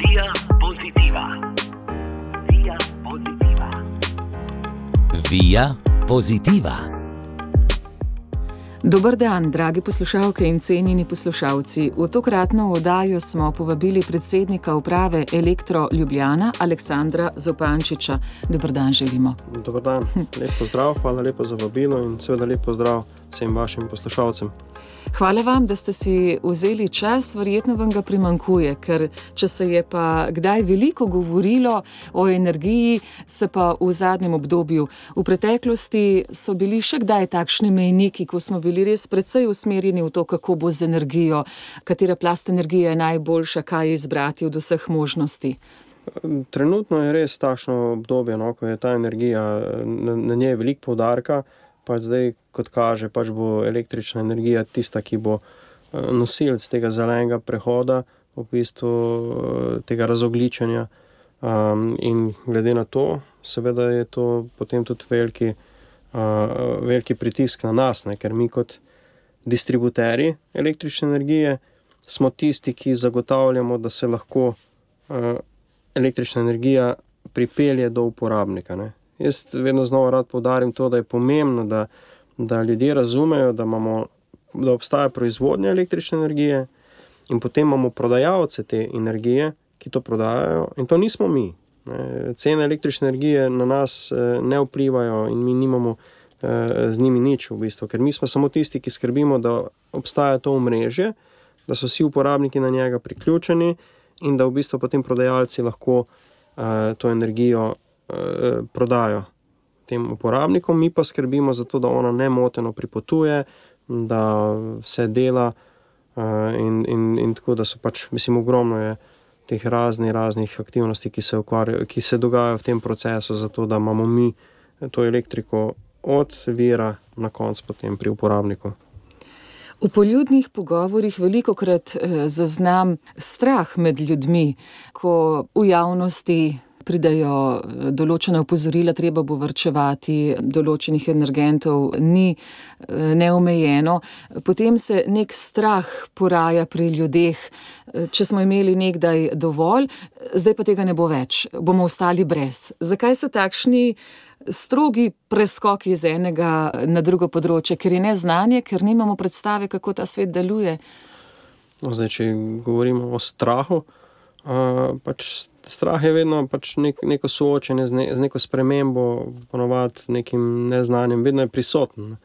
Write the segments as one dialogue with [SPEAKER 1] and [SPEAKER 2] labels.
[SPEAKER 1] Via pozitiva. Via pozitiva.
[SPEAKER 2] Via pozitiva.
[SPEAKER 3] Dober dan, dragi poslušalke in cenjeni poslušalci. V tokratno oddajo smo povabili predsednika uprave Elektro Ljubljana, Aleksandra Zopančiča. Dober dan želimo.
[SPEAKER 4] Dober dan, lep pozdrav, hvala lepa za vabilo in seveda lep pozdrav vsem vašim poslušalcem.
[SPEAKER 3] Hvala vam, da ste si vzeli čas, verjetno vam ga primankuje, ker če se je pa kdaj veliko govorilo o energiji, se pa v zadnjem obdobju, v preteklosti so bili še kdaj takšni mejniki, ko smo bili res precej usmerjeni v to, kako bo z energijo, katera plast energije je najboljša, kaj izbrati od vseh možnosti.
[SPEAKER 4] Trenutno je res takšno obdobje, no, ko je ta energija, na, na njej veliko poudarka pač zdaj, kot kaže, pač bo električna energija tista, ki bo eh, nosilec tega zelenega prehoda, v bistvu eh, tega razogličenja. Um, in glede na to, seveda je to potem tudi veliki, uh, veliki pritisk na nas, ne? ker mi kot distributeri električne energije smo tisti, ki zagotavljamo, da se lahko uh, električna energija pripelje do uporabnika. Ne? Jaz vedno znova rad poudarim to, da je pomembno, da, da ljudje razumejo, da, imamo, da obstaja proizvodnja električne energije in potem imamo prodajalce te energije, ki to prodajajo, in to nismo mi. Cene električne energije na nas eh, ne vplivajo in mi nimamo eh, z njimi nič, v bistvu, ker mi smo samo tisti, ki skrbimo, da obstaja to omrežje, da so vsi uporabniki na njega priključeni in da v bistvu potem prodajalci lahko eh, to energijo prodajo tem uporabnikom, mi pa skrbimo za to, da ona ne moteno pripotuje, da vse dela eh, in, in, in tako da so pač, mislim, ogromno je teh raznih, raznih aktivnosti, ki se, ukvarjajo, ki se dogajajo v tem procesu, zato da imamo mi to elektriko od vira na koncu potem pri uporabniku.
[SPEAKER 3] V poljudnih pogovorih veliko krat eh, zaznam strah med ljudmi, ko v javnosti pridejo eh, določene opozorila, treba bo vrčevati, določenih energentov ni eh, neomejeno, potem se nek strah poraja pri ljudeh, eh, če smo imeli nekdaj dovolj, zdaj pa tega ne bo več, bomo ostali brez. Zakaj so takšni strogi preskoki iz enega na drugo področje, ker je neznanje, ker nimamo predstave, kako ta svet deluje?
[SPEAKER 4] No, zdaj, če govorimo o strahu, pač strah je vedno pač nek, neko soočenje z, ne, z neko spremembo, ponovadi nekim neznanim, vedno je prisoten.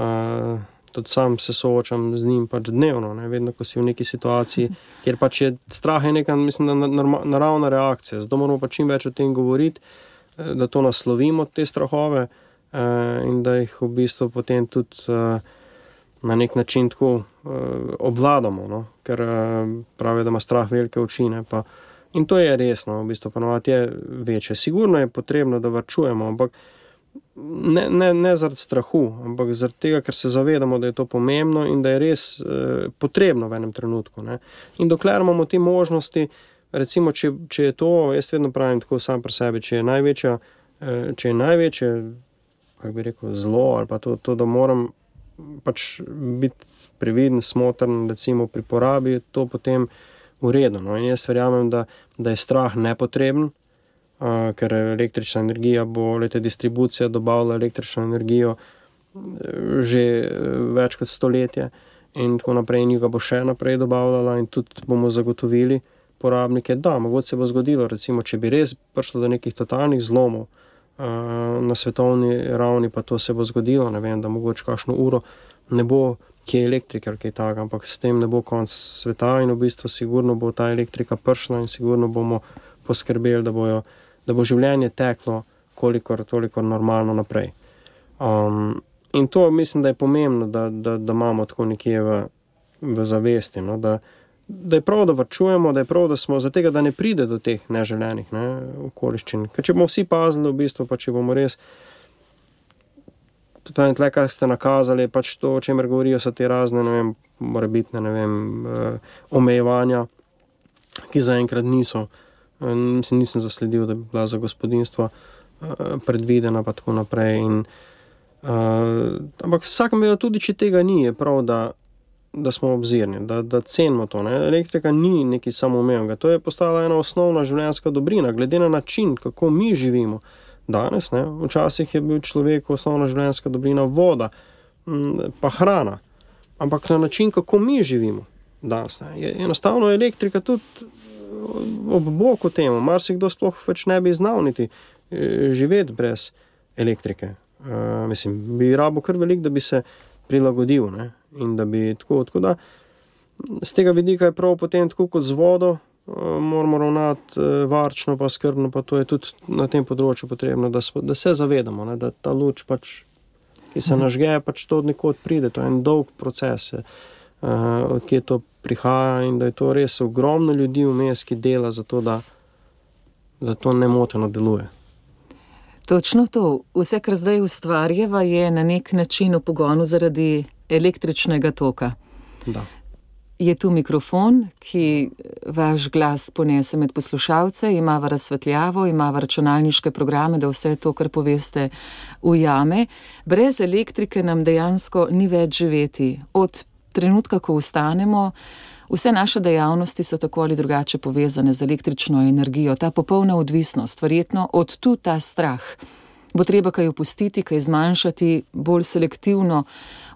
[SPEAKER 4] Uh, tudi sam se soočam z njim pač dnevno, ne? vedno, ko si v neki situaciji, kjer pač je strah je neka mislim, norma, naravna reakcija. Zato moramo pač čim več o tem govoriti, e, da to naslovimo, te strahove uh, in da jih v bistvu potem tudi. Uh, Na nek način tako uh, obvladamo, no? ker uh, pravijo, da ima strah velike oči. Uh, In to je resno, v bistvu ponovadi je večje. Sigurno je potrebno, da vrčujemo, ampak ne, ne, ne zaradi strahu, ampak zaradi tega, ker se zavedamo, da je to pomembno in da je res eh, potrebno v enem trenutku. Ne. In dokler imamo te možnosti, recimo, če, če je to, jaz vedno pravim tako sam pri sebi, če je največja, če je največje, kako bi rekel, zlo ali pa to, to da moram pač biti previden, smotren, recimo pri porabi, to potem v redu. No? Jaz verjamem, da, da je strah nepotreben, uh, ker električna energija bo, leta distribucija dobavila električno energijo uh, že uh, več kot stoletje in tako naprej, in jo bo še naprej dobavljala, in tudi bomo zagotovili porabnike. Da, mogoče se bo zgodilo, recimo, če bi res prišlo do nekih totalnih zlomov. Na svetovni ravni pa to se bo zgodilo, ne vem, da mogoče kakšno uro ne bo ki je elektrika ali kaj takega, ampak s tem ne bo konc sveta in v bistvu sigurno bo ta elektrika pršla in sigurno bomo poskrbeli, da, bojo, da bo življenje teklo kolikor toliko normalno naprej. Um, in to mislim, da je pomembno, da, da, da imamo tako nekje v, v zavesti. No, da, Da je prav, da vrčujemo, da je prav, da smo za tega, da ne pride do teh neželenih ne, okoliščin. Ker če bomo vsi pazili, v bistvu, pa če bomo res Tudi tle, kar ste nakazali, pač to, o čemer govorijo, so te razne, ne vem, morebitne, ne vem, uh, omejevanja, ki zaenkrat niso. Uh, mislim, nisem zasledil, da bi bila za gospodinstvo uh, predvidena, pa tako naprej. In, uh, ampak vsakem primeru, tudi če tega ni, je prav, da, da smo obzirni, da, da cenimo to. Ne? Elektrika ni nekaj samoumevnega, to je postala ena osnovna življenjska dobrina, glede na način, kako mi živimo danes. Ne? Včasih je bil človek osnovna življenjska dobrina voda, pa hrana, ampak na način, kako mi živimo danes. Ne? Je enostavno elektrika tudi ob boku temu, marsikdo sploh več ne bi znal niti eh, živeti brez elektrike. Uh, mislim, bi rabo kar velik, da bi se prilagodil. Ne? In da bi tako, tako da z tega vidika je prav potem tako kot z vodo, uh, moramo ravnati uh, varčno, pa skrbno, pa to je tudi na tem področju potrebno, da, smo, da se zavedamo, ne? da ta luč, pač, ki se nažge, pač to nekod pride, to je en dolg proces, uh, odkje to prihaja in da je to res ogromno ljudi vmes, ki dela za to, da, da to nemoteno deluje.
[SPEAKER 3] Točno to. Vse, kar zdaj ustvarjava, je na nek način v pogonu zaradi električnega toka.
[SPEAKER 4] Da.
[SPEAKER 3] Je tu mikrofon, ki vaš glas ponese med poslušalce, ima razsvetljavo, ima računalniške programe, da vse to, kar poveste, ujame. Brez elektrike nam dejansko ni več živeti. Od trenutka, ko vstanemo, vse naše dejavnosti so tako ali drugače povezane z električno energijo. Ta popolna odvisnost, verjetno od tu ta strah. Bo treba kaj opustiti, kaj zmanjšati, bolj selektivno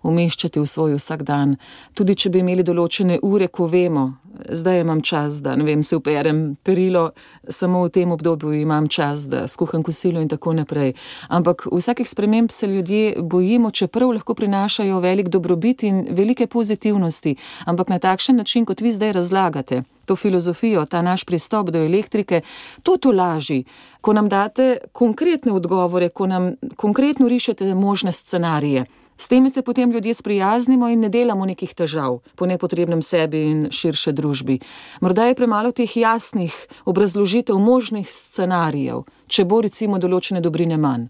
[SPEAKER 3] umeščati v svoj vsakdan. Tudi če bi imeli določene ure, ko vemo, zdaj imam čas, da vem, se uperem perilo, samo v tem obdobju imam čas, da skuham kosilo in tako naprej. Ampak vsakih sprememb se ljudje bojimo, čeprav lahko prinašajo velik dobrobit in velike pozitivnosti, ampak na takšen način, kot vi zdaj razlagate. To filozofijo, ta naš pristop do elektrike, to to laži, ko nam date konkretne odgovore, ko nam konkretno rišete možne scenarije. S temi se potem ljudje sprijaznimo in ne delamo nekih težav po nepotrebnem sebi in širše družbi. Morda je premalo teh jasnih obrazložitev možnih scenarijev, če bo recimo določene dobrine manj.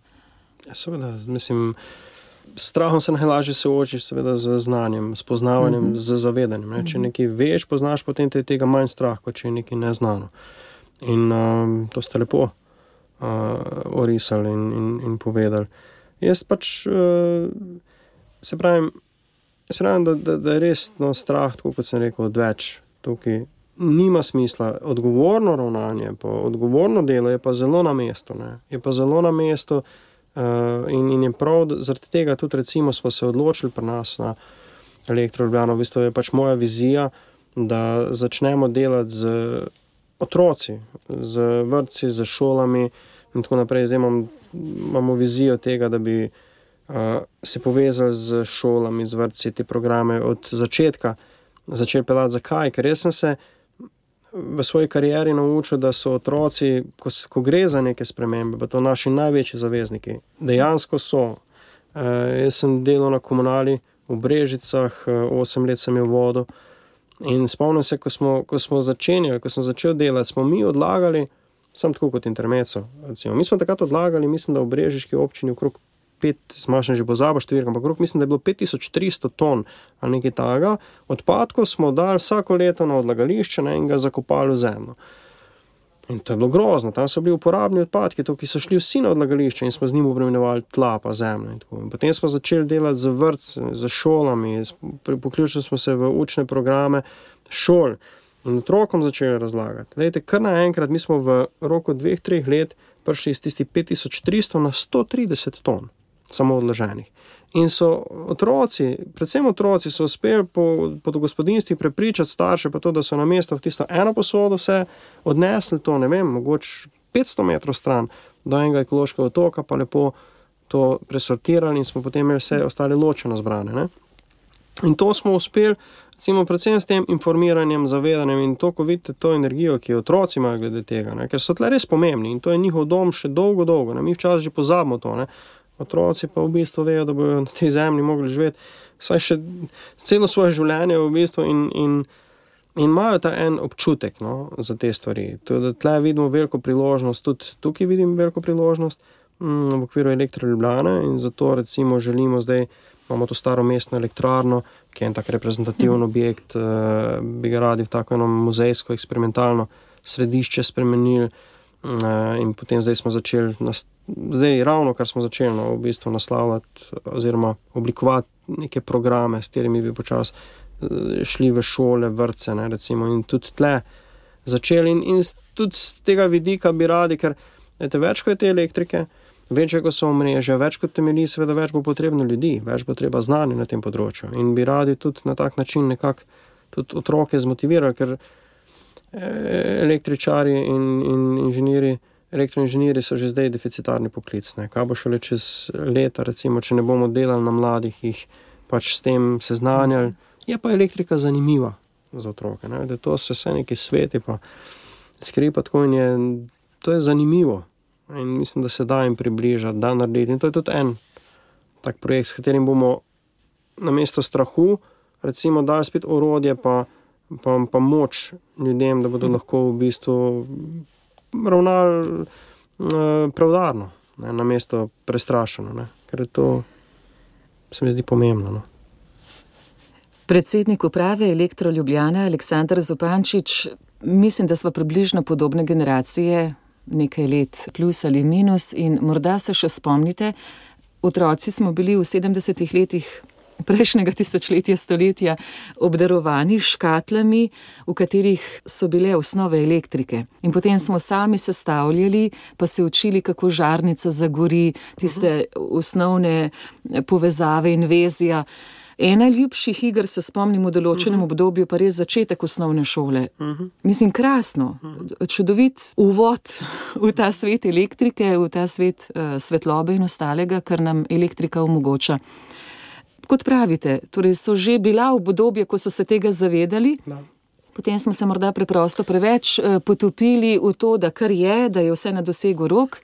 [SPEAKER 4] Ja, seveda, mislim. S strahom se najlažje soočiš, seveda, z znanjem, s poznavanjem, uh -huh. z zavedanjem. Ne? Če nekaj veš, poznaš, potem te je tega manj strah, kot če je nekaj neznano. In um, to ste lepo uh, orisali in, in, in povedali. Jaz pač. Uh, se pravi, se pravi da, da, da je res no, strah, kot sem rekel, odveč tukaj. Nima smisla, odgovorno ravnanje, odgovorno delo je pa zelo na mestu. Ne? Je pa zelo na mestu, uh, in, in je prav, zaradi tega tudi recimo, smo se odločili pri nas na elektroljubljeno. V bistvu je pač moja vizija, da začnemo delati z otroci, z vrtci, z šolami in tako naprej. Zdaj imam, imamo vizijo tega, da bi se povezali z šolami, z vrtci, te programe od začetka, začeli pelati. Zakaj? Ker sem se v svoji karieri naučil, da so otroci, ko, ko gre za neke spremembe, pa to naši največji zavezniki, dejansko so. Uh, jaz sem delal na komunali v Brežicah, uh, osem let sem imel vodo. In spomnim se, ko smo, ko smo začenjali, ko sem začel delati, smo mi odlagali, sem tako kot intermeco. Mi smo takrat odlagali, mislim, da v Brežiški občini okrog pet, smašen že pozabo številka, ampak okrog mislim, da je bilo 5300 ton ali nekaj takega. Odpadkov smo dali vsako leto na odlagališče ne, in ga zakopali v zemljo. In to je bilo grozno, tam so bili uporabni odpadki, to, ki so šli vsi na odlagališče in smo z njim obremenjevali tla, pa zemljo. In in potem smo začeli delati z vrtci, z šolami, poključili smo se v učne programe šol in otrokom začeli razlagati. Lejte, kar naenkrat, mi smo v roku dveh, treh let prišli iz tistih 5300 na 130 ton samo odloženih. In so otroci, predvsem otroci, so uspeli po, po gospodinstvih prepričati starše, to, da so na mesto v tisto eno posodo vse odnesli, to ne vem, mogoče 500 metrov stran do enega ekološkega otoka, pa lepo to presortirali in smo potem imeli vse ostale ločeno zbrane. Ne? In to smo uspeli, recimo, predvsem s tem informiranjem, zavedanjem in to, ko vidite to energijo, ki jo otroci imajo glede tega, ne? ker so tle res pomembni in to je njihov dom še dolgo, dolgo. Ne? Mi včasih že pozabimo to. Ne? Otroci pa v bistvu vejo, da bodo na tej zemlji mogli živeti vsaj še celo svoje življenje v bistvu in, in, in imajo ta en občutek no, za te stvari. Tukaj vidimo veliko priložnost, tudi tukaj vidim veliko priložnost mm, v okviru elektroljubljane in zato recimo želimo zdaj. Imamo to staro mestno elektrarno, ki je en tak reprezentativen objekt, uh, bi ga radi v tako eno muzejsko, eksperimentalno središče spremenili. In potem zdaj smo začeli, zdaj ravno kar smo začeli no, v bistvu naslavljati oziroma oblikovati neke programe, s katerimi bi počasi eh, šli v šole, vrtce, ne, recimo, in tudi tle začeli. In, in tudi z tega vidika bi radi, ker ete, več kot je te elektrike, večje kot so omrežja, več kot temelji, seveda več bo potrebno ljudi, več bo treba znanja na tem področju. In bi radi tudi na tak način nekako tudi otroke zmotivirali, ker električari in, in inženirji. Elektroinženirji so že zdaj deficitarni poklic. Ne. Kaj bo šele čez leta, recimo, če ne bomo delali na mladih, jih pač s tem seznanjali. Je pa elektrika zanimiva za otroke. Ne. Da to se vse neki sveti, pa skripa tako in je, to je zanimivo. In mislim, da se da jim približati, da narediti. In to je tudi en tak projekt, s katerim bomo na mesto strahu, recimo, dali spet orodje, pa, pa, pa moč ljudem, da bodo lahko v bistvu ravnali uh, preudarno, ne, na mesto prestrašeno, ne, ker je to, se mi zdi pomembno. No.
[SPEAKER 3] Predsednik uprave Elektro Ljubljana Aleksandr Zupančič, mislim, da smo približno podobne generacije, nekaj let plus ali minus in morda se še spomnite, otroci smo bili v 70-ih letih prejšnjega tisočletja, stoletja obdarovani škatlami, v katerih so bile osnove elektrike. In potem smo sami sestavljali, pa se učili, kako žarnica zagori, tiste osnovne povezave in vezja. Ena ljubših iger se spomnim v določenem obdobju, pa res začetek osnovne šole. Mislim, krasno, čudovit uvod v ta svet elektrike, v ta svet uh, svetlobe in ostalega, kar nam elektrika omogoča. Kot pravite, torej so že bila obdobja, ko so se tega zavedali,
[SPEAKER 4] Da.
[SPEAKER 3] potem smo se morda preprosto preveč eh, potopili v to, da kar je, da je vse na dosegu rok.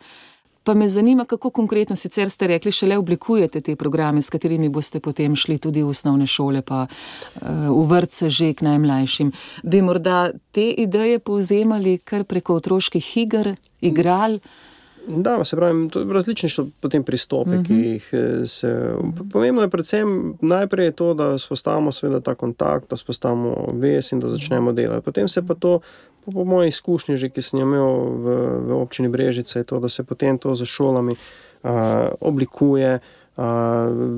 [SPEAKER 3] Pa me zanima, kako konkretno sicer ste rekli, šele oblikujete te programe, s katerimi boste potem šli tudi v osnovne šole, pa uh, v vrtce že k najmlajšim. Bi morda te ideje povzemali kar preko otroških iger, igral?
[SPEAKER 4] Da, se pravi, različni so potem pristopi, uh -huh. ki jih eh, se. Pomembno je predvsem najprej je to, da vzpostavimo seveda ta kontakt, da vzpostavimo vez in da začnemo delati. Potem se pa to, po, po moji izkušnji, že ki sem imel v, v občini Brežice, je to, da se potem to za šolami uh, oblikuje. Uh,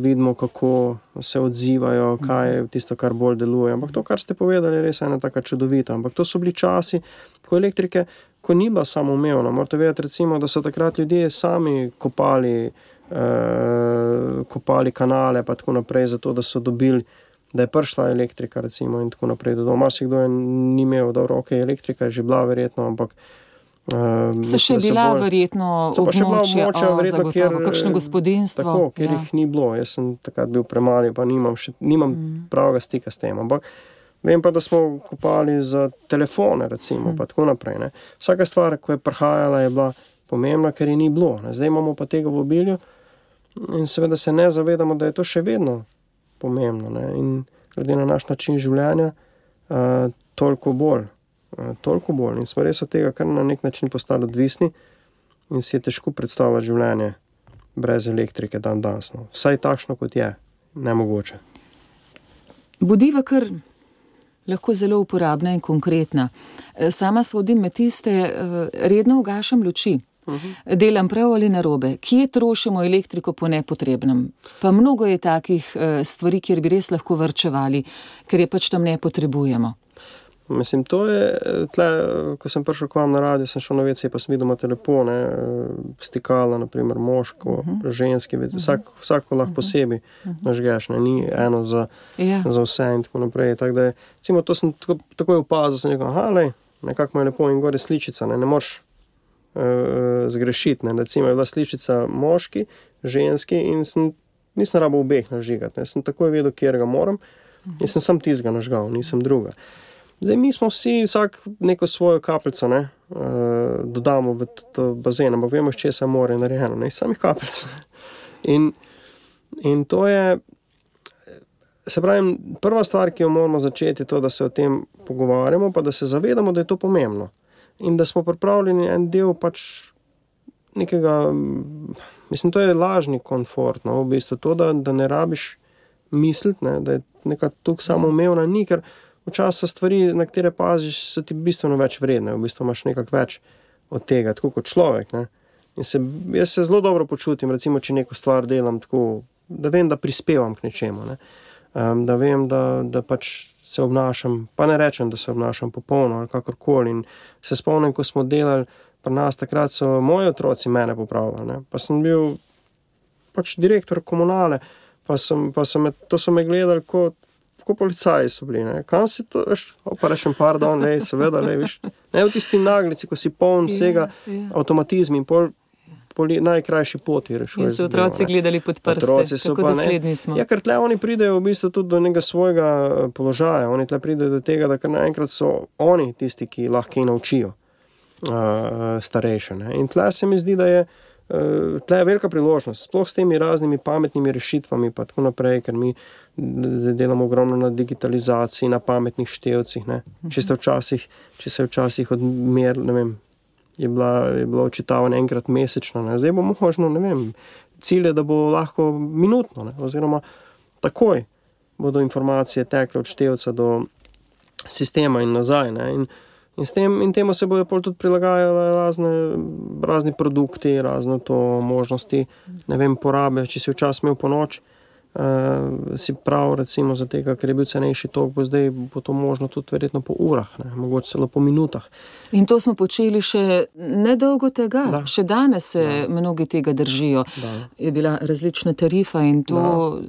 [SPEAKER 4] vidimo, kako se odzivajo, kaj je tisto, kar bolj deluje. Ampak to, kar ste povedali, je res ena tako čudovita. Ampak to so bili časi, ko elektrike, ko ni bila samoumevna. Morate vedeti, recimo, da so takrat ljudje sami kopali, uh, kopali kanale, pa tako naprej, zato da so dobili, da je prišla elektrika, recimo, in tako naprej. Marsikdo je ni imel, da roke elektrika je že bila, verjetno, ampak. Uh,
[SPEAKER 3] So še bila bolj, verjetno območja,
[SPEAKER 4] območja,
[SPEAKER 3] o,
[SPEAKER 4] verjetno,
[SPEAKER 3] zagotovo,
[SPEAKER 4] kjer,
[SPEAKER 3] kakšno
[SPEAKER 4] eh,
[SPEAKER 3] gospodinstvo.
[SPEAKER 4] Tako, ker
[SPEAKER 3] ja.
[SPEAKER 4] jih ni bilo. Jaz sem takrat bil premali, pa nimam, še, nimam mm. pravega stika s tem. Ampak vem pa, da smo kopali za telefone, recimo, mm. pa tako naprej. Ne. Vsaka stvar, ko je prihajala, je bila pomembna, ker je ni bilo. Ne. Zdaj imamo pa tega v obilju in seveda se ne zavedamo, da je to še vedno pomembno. Ne. In glede na naš način življenja, uh, toliko bolj. Uh, toliko bolj. In smo res od tega, kar na nek način postali odvisni, in si je težko predstavljati življenje brez elektrike dan danes. No. Vsaj takšno, kot je, ne mogoče.
[SPEAKER 3] Budiva kar lahko zelo uporabna in konkretna. Eh, Sama sodim med tiste, eh, redno ugašam luči. Uh -huh. Delam prav ali narobe, kje trošimo elektriko po nepotrebnem. Pa mnogo je takih eh, stvari, kjer bi res lahko vrčevali, ker je pač tam ne potrebujemo.
[SPEAKER 4] Mislim, to je, tle, ko sem prišel k vam na radio, sem šel na vece, pa sem videl na telefone, stikala, naprimer moško, uh -huh. ženski, vec, vsak, vsako lahko posebej uh -huh. nažgeš, ne, ni eno za,
[SPEAKER 3] Ja.
[SPEAKER 4] za vse in tako naprej. Tak, da, je, recimo, to sem tako, takoj opazil, sem rekel, aha, lej, nekako je lepo in gore sličica, ne, ne moreš uh, zgrešiti. Ne. Recimo je bila sličica moški, ženski in sem, nisem rabo obeh nažigati, ne. sem takoj vedel, kjer ga moram in sem sam tizga nažgal, nisem druga. Zdaj, mi smo vsi, vsak neko svojo kapljico, ne, uh, dodamo v to bazen, ampak vemo, iz česa more je narejeno, ne iz samih kapljic. In, in to je, se pravi, prva stvar, ki jo moramo začeti, je to, da se o tem pogovarjamo, pa da se zavedamo, da je to pomembno. In da smo pripravljeni en del pač nekega, mislim, to je lažni komfort, no, v bistvu to, da, da ne rabiš misliti, ne, da je neka tukaj samoumevna, ni, ker včasih so stvari, na katere paziš, so ti bistveno več vredne, v bistvu imaš nekako več od tega, tako kot človek. Ne. In se, jaz se zelo dobro počutim, recimo, če neko stvar delam tako, da vem, da prispevam k nečemu. Ne. um, da vem, da, da pač se obnašam, pa ne rečem, da se obnašam popolno ali kakorkoli. In se spomnim, ko smo delali pri nas, takrat so moji otroci mene popravljali. Ne? Pa sem bil pač direktor komunale, pa, sem, pa sem, to so me gledali kot. Kot policaji so bili, ne? kam si to, veš, pa rečem, pardon, ne, seveda, ne, veš, ne v tisti naglici, ko si poln vsega,
[SPEAKER 3] Ja, ja.
[SPEAKER 4] avtomatizmi in pol, po li- najkrajši poti
[SPEAKER 3] In
[SPEAKER 4] rešuješ.
[SPEAKER 3] so
[SPEAKER 4] zadevo,
[SPEAKER 3] otroci
[SPEAKER 4] ne.
[SPEAKER 3] gledali pod prste,
[SPEAKER 4] Otroci so
[SPEAKER 3] kako
[SPEAKER 4] pa,
[SPEAKER 3] smo.
[SPEAKER 4] Ja, ker tle oni pridejo v bistvu tudi do nekega svojega eh, položaja, oni tle pridejo do tega, da kar naenkrat so oni tisti, ki lahko naučijo uh, starejše. Ne. In tle se mi zdi, da je. eh, Tle je velika priložnost, sploh s temi raznimi pametnimi rešitvami, pa tako naprej, ker mi d- delamo ogromno na digitalizaciji, na pametnih števcih. ne. Če, ste včasih, če se je včasih odmerili, ne vem, je, bila, je bilo očitavanje enkrat mesečno, ne. zdaj bo možno, ne vem, cilj je, da bo lahko minutno, ne, oziroma takoj bodo informacije tekle od števca do sistema in nazaj. Ne, in, in, tem, in temu se bodo tudi prilagajali razne, razni produkti, razne to možnosti, ne vem, porabe. Če si včasih imel po noč, uh, si prav, recimo, za tega, ker je bil cenejši tok, bo zdaj bo to možno tudi verjetno po urah, ne, mogoče celo po minutah.
[SPEAKER 3] In to smo počeli še nedolgo tega.
[SPEAKER 4] Da.
[SPEAKER 3] Še danes se mnogi tega držijo.
[SPEAKER 4] Da.
[SPEAKER 3] Je bila različna tarifa in to,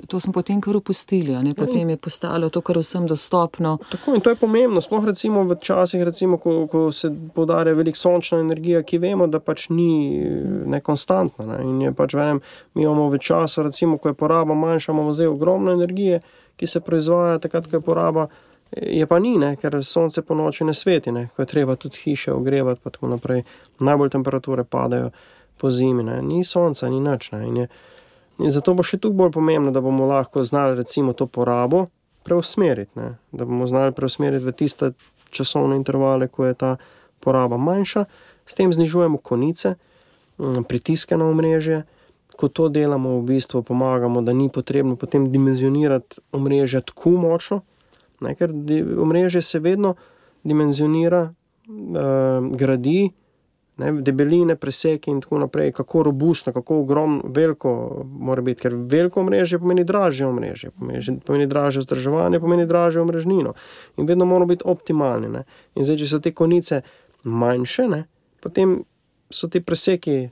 [SPEAKER 3] to smo potem kar opustili. Ne? Potem je postalo to kar vsem dostopno.
[SPEAKER 4] Tako in to je pomembno, sploh recimo v časih, recimo, ko, ko se podarja veliko sončna energija, ki vemo, da pač ni nekonstantna. Ne? In je pač, vem, mi imamo v času, recimo, ko je poraba manjša, imamo zdaj ogromno energije, ki se proizvaja takrat, ko je poraba. Je pa ni, ne, ker sonce po noči ne sveti, ne, ko je treba tudi hiše ogrevati, pa tako naprej. Najbolj temperature padajo po zimi, ne. ni sonca, ni nič. Ne, in je, In zato bo še tu bolj pomembno, da bomo lahko znali recimo to porabo preusmeriti, ne? da bomo znali preusmeriti v tiste časovne intervale, ko je ta poraba manjša, s tem znižujemo konice, mm, pritiske na omrežje. Ko to delamo, v bistvu pomagamo, da ni potrebno potem dimenzionirati omrežja tako močno, ne? ker omrežje se vedno dimenzionira, uh, gradi, ne, debeline, preseke in tako naprej, kako robustno, kako ogromno, veliko mora biti, ker veliko mreže pomeni dražje omrežje, pomeni, pomeni dražje vzdrževanje, pomeni dražje omrežnino in vedno moramo biti optimalni. Ne. In zdaj, če so te konice manjše, ne, potem so ti preseki.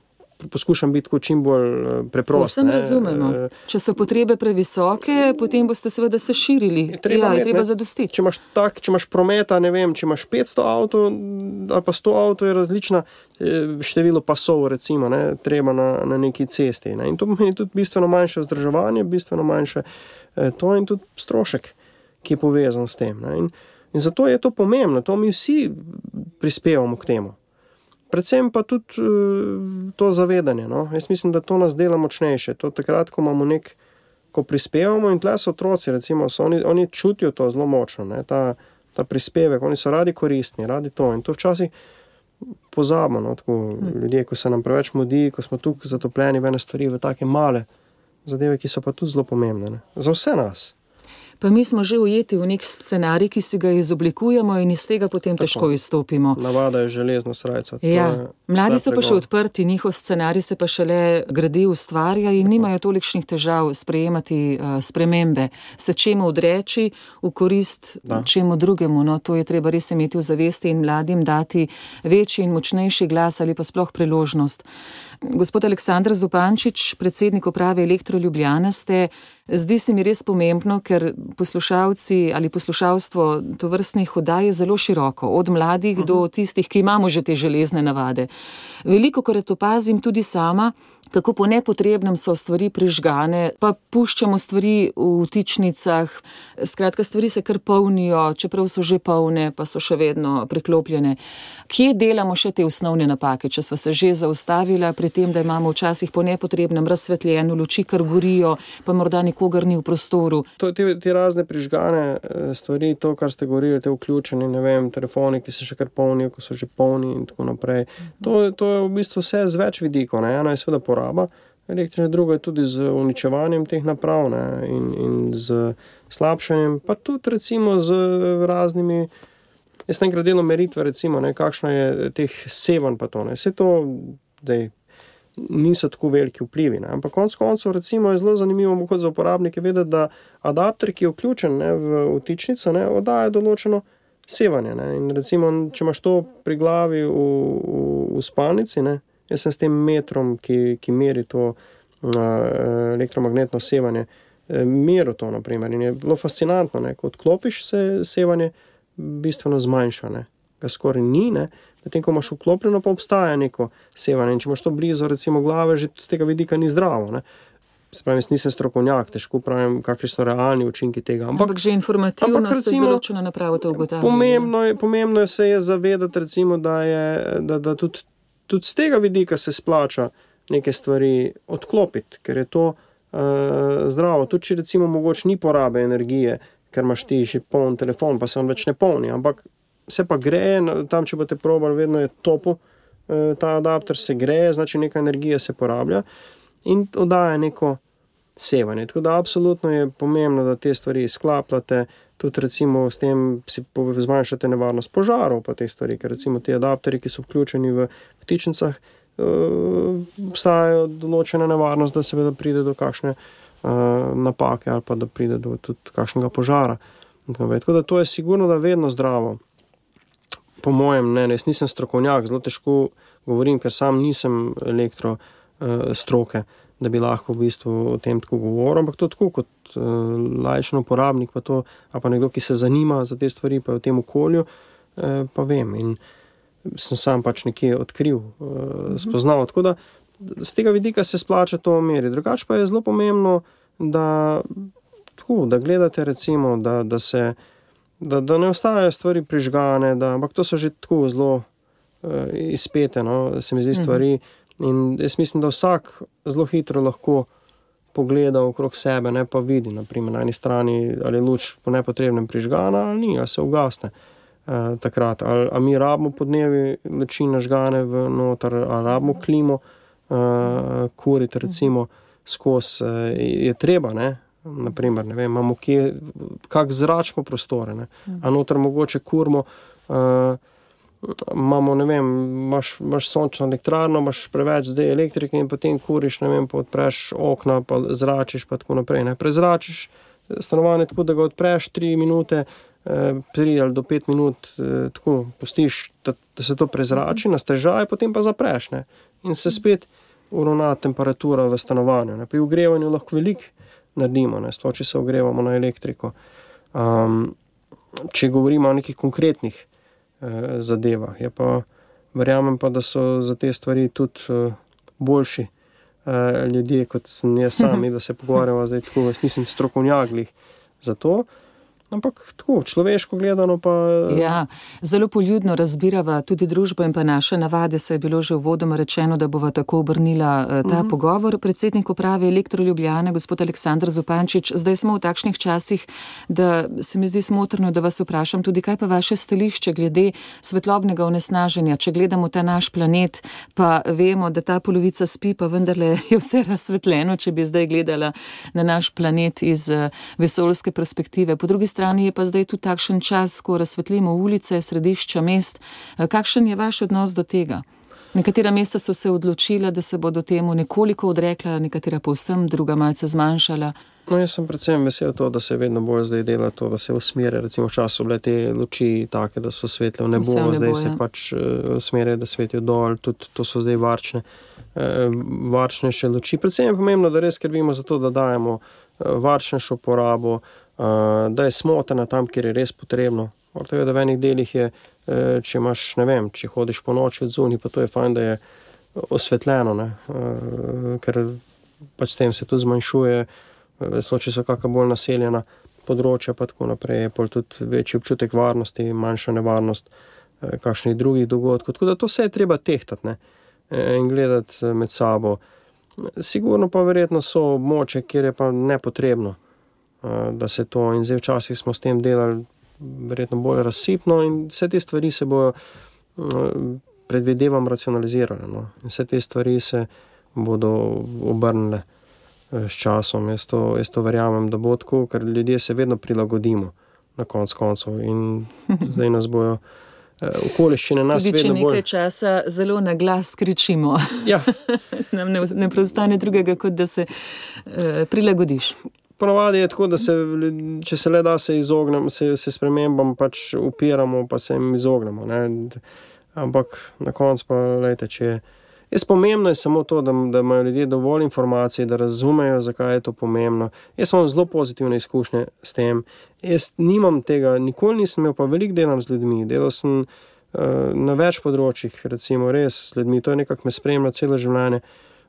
[SPEAKER 4] Poskušam biti čim bolj eh, preprost.
[SPEAKER 3] Vsem
[SPEAKER 4] ne,
[SPEAKER 3] razumemo.
[SPEAKER 4] eh,
[SPEAKER 3] Če so potrebe previsoke, potem boste seveda se širili.
[SPEAKER 4] Je treba
[SPEAKER 3] ja,
[SPEAKER 4] imeti,
[SPEAKER 3] treba zadostiti.
[SPEAKER 4] Če imaš, tak, če imaš prometa, ne vem, če imaš 500 avto ali pa 100 avto, je različno število pasov, recimo, ne, treba na, na neki cesti. Ne. In to pomeni tudi bistveno manjše vzdrževanje, bistveno manjše eh, to in tudi strošek, ki je povezan s tem. Ne. In, in zato je to pomembno, to mi vsi prispevamo k temu. Predvsem pa tudi uh, to zavedanje. No? Jaz mislim, da to nas dela močnejše. To takrat, ko imamo nek, ko prispevamo in tle so otroci, recimo, so oni, oni čutijo to zelo močno, ne? ta, ta prispevek, oni so radi koristni, radi to. In to včasih pozabimo. No? Tako, ljudje, ko se nam preveč mudi, ko smo tukaj zatopljeni v ene stvari, v take male zadeve, ki so pa tudi zelo pomembne. Ne? Za vse nas.
[SPEAKER 3] Pa mi smo že ujeti v nek scenarij, ki si ga izoblikujemo in iz tega potem Tako. težko izstopimo.
[SPEAKER 4] Navada je železna srca.
[SPEAKER 3] Ja, mladi so pa še
[SPEAKER 4] pregon.
[SPEAKER 3] odprti, njihov scenarij se pa šele gradi, ustvarja in nimajo tolikšnih težav sprejemati uh, spremembe, se čemu odreči v korist
[SPEAKER 4] Da.
[SPEAKER 3] čemu drugemu. No, to je treba res imeti v zavesti in mladim dati večji in močnejši glas ali pa sploh priložnost. Gospod Aleksandr Zupančič, predsednik uprave Elektro Ljubljana ste, zdi se mi res pomembno, ker poslušalci ali poslušalstvo to vrstnih oddaj je zelo široko, od mladih uh -huh. do tistih, ki imamo že te železne navade. Veliko krat opazim tudi sama, kako po nepotrebnem so stvari prižgane, pa puščamo stvari v tičnicah, skratka, stvari se kar polnijo, čeprav so že polne, pa so še vedno priklopljene. Kje delamo še te osnovne napake, če smo se že zaustavili pri tem, da imamo včasih po nepotrebnem razsvetljeno luči, kar gorijo, pa morda nikogar ni v prostoru.
[SPEAKER 4] To, te, te razne prižgane eh, stvari, to, kar ste govorili, te vključeni, ne vem, telefoni, ki se še kar polnijo, ko so že polni in tako naprej. To, to je v bistvu vse z več vidikov. Ne? Eno je seveda poraba električne, drugo je tudi z uničevanjem teh naprav ne? in, in z slabšanjem, pa tudi recimo z raznimi. Jaz sem enkrat delal meritve, recimo, ne, kakšno je teh sevanj, pa to ne. Vse to, zdaj, niso tako veliki vplivi. Ne. Ampak konec koncev, recimo, je zelo zanimivo kot za uporabnike vedeti, da adapter, ki je vključen ne, v vtičnico, ne, oddaja določeno sevanje. Ne. In recimo, če imaš to pri glavi v, v, v spalnici, ne, jaz sem s tem metrom, ki, ki meri to uh, elektromagnetno sevanje, eh, meril to. Naprimer. In je bilo fascinantno, da ko odklopiš se sevanje, bistveno zmanjša, ne. ga skoraj ni. Ne. Medtem ko imaš vklopljeno, pa obstaja neko sevanje. In če imaš to blizu, recimo, glave, že z tega vidika ni zdravo. Ne? Spravi, nisem strokovnjak, težko pravim, kakšni so realni učinki tega.
[SPEAKER 3] Ampak, ampak že informativno, da se določeno napravo to ugotavlja.
[SPEAKER 4] Pomembno je, pomembno je se je zavedati, recimo, da, je, da, da tudi, tudi z tega vidika se splača neke stvari odklopiti, ker je to uh, zdravo. Tudi če recimo mogoče ni porabe energije, ker imaš ti že poln telefon, pa se on več ne polni. Ampak se pa gre, tam če boste probali, vedno je topo, eh, ta adapter se gre, znači neka energija se porablja in oddaja neko sevanje. Tako da absolutno je pomembno, da te stvari sklapljate, tudi recimo s tem si zmanjšate nevarnost požarov, pa te stvari, ker recimo ti adapteri, ki so vključeni v vtičnicah, eh, obstajajo določena nevarnost, da se da pride do kakšne uh, napake ali pa da pride do tudi kakšnega požara. Tako da to je sigurno, da je vedno zdravo po mojem mnenju, jaz nisem strokovnjak, zelo težko govorim, ker sam nisem elektro uh, stroke, da bi lahko v bistvu o tem tako govoril. Ampak to tako kot uh, lajčen uporabnik, pa, to, pa nekdo, ki se zanima za te stvari, pa v tem okolju, uh, pa vem. In sem sam pač nekje odkril, uh, spoznal. Tako da z tega vidika se splača to omeri. Drugače pa je zelo pomembno, da, tako, da gledate, recimo, da, da se da, da ne ostajajo stvari prižgane, da, ampak to so že tako zelo uh, izpete, no, se mi zdi mhm. In jaz mislim, da vsak zelo hitro lahko pogleda okrog sebe, ne pa vidi, naprimer, na eni strani ali luč po nepotrebnem prižgana, ali ni, ali se ugasne. Uh, takrat, ali, ali mi rabimo podnevi luči nažgane v noter, ali rabimo klimo, uh, kuriti, recimo, skozi, uh, je treba, ne, naprimer, vem, imamo kje, kak zračno prostore, a noter mogoče kurmo. Uh, Imamo, ne vem, imaš, imaš sončno elektrarno, imaš preveč zdaj elektrike in potem kuriš, ne vem, odpreš okna, pa zračiš, pa tako naprej. Ne. Prezračiš stanovanje tako, da ga odpreš 3 minute, 3 eh, ali do 5 minut, eh, tako pustiš, da, da se to prezrači, na stežaj, potem pa zapreš ne. in se spet uravna temperatura v stanovanju. Ne. Pri ogrevanju lahko veliko naredimo, sploh če se ogrevamo na elektriko. Um, če govorimo o nekih konkretnih uh, zadevah, pa verjamem, pa, da so za te stvari tudi uh, boljši uh, ljudje kot jaz sami, da se pogovarjamo zdaj tako. Jaz nisem strokovnjak za to. Ampak tako, človeško gledano. Pa...
[SPEAKER 3] Ja, zelo poljudno razbirava tudi družbo in pa naše navade. Se je bilo že v vodoma rečeno, da bova tako obrnila eh, ta uh mhm. -huh. pogovor. Predsednik uprave Elektroljubljane, gospod Aleksandr Zupančič, zdaj smo v takšnih časih, da se mi zdi smotrno, da vas vprašam tudi, kaj pa vaše stališče glede svetlobnega onesnaženja. Če gledamo ta naš planet, pa vemo, da ta polovica spi, pa vendarle je vse razsvetljeno, če bi zdaj gledala na naš planet iz eh, vesoljske perspektive. Po drugi strani strani je pa zdaj tudi takšen čas, ko razsvetlimo ulice, središča mest. Eh, kakšen je vaš odnos do tega? Nekatera mesta so se odločila, da se bodo temu nekoliko odrekla, nekatera povsem, druga malce zmanjšala.
[SPEAKER 4] No, jaz sem predvsem vesel to, da se vedno bolj zdaj dela to, da se usmerja. Recimo včasih so bile te luči take, da so svetle v nebo, nebo zdaj se ja. pač uh, usmerja, da svetijo dol, tudi to so zdaj varčne, uh, varčnejše luči. Predvsem je pomembno, da res skrbimo za to, da dajemo varčnejšo porabo, da je smotrna tam, kjer je res potrebno. Tega, da v enih delih je, e, če imaš, ne vem, če hodiš po noči od zunaj, pa to je fajn, da je osvetljeno, ne? ker pač s tem se tudi zmanjšuje, zelo če so kakšna bolj naseljena področja, pa tako naprej, je tudi večji občutek varnosti, manjša nevarnost e, kakšnih drugih dogodkov. Tako da to vse je treba tehtati ne? E, in gledati med sabo. Sigurno pa verjetno so območja, kjer je pa nepotrebno. Eh, da se to in zdaj včasih smo s tem delali, verjetno bolj razsipno, in vse te stvari se bodo, eh, predvidevam, racionalizirale. No. Vse te stvari se bodo obrnile eh, s časom. Jaz to, jaz to verjamem, da bo tako, ker ljudje se vedno prilagodimo na konc koncev in zdaj nas bojo. okoliščine nas
[SPEAKER 3] Tudi če nekaj
[SPEAKER 4] bolj.
[SPEAKER 3] časa zelo na glas kričimo,
[SPEAKER 4] Ja,
[SPEAKER 3] nam ne, ne preostane drugega, kot da se uh, prilagodiš.
[SPEAKER 4] Ponovadi je tako, da se, če se le da, se izognemo, se, se spremembam pač upiramo, pa se jim izognemo. Ne. Ampak na koncu pa, lejte, če je. Jaz pomembno je samo to, da, da imajo ljudje dovolj informacij, da razumejo, zakaj je to pomembno. Jaz imam zelo pozitivne izkušnje s tem. Jaz nimam tega, nikoli nisem imel, pa veliko delam z ljudmi. Delal sem uh, na več področjih, recimo res z ljudmi, to je nekako me spremlja celo življenje.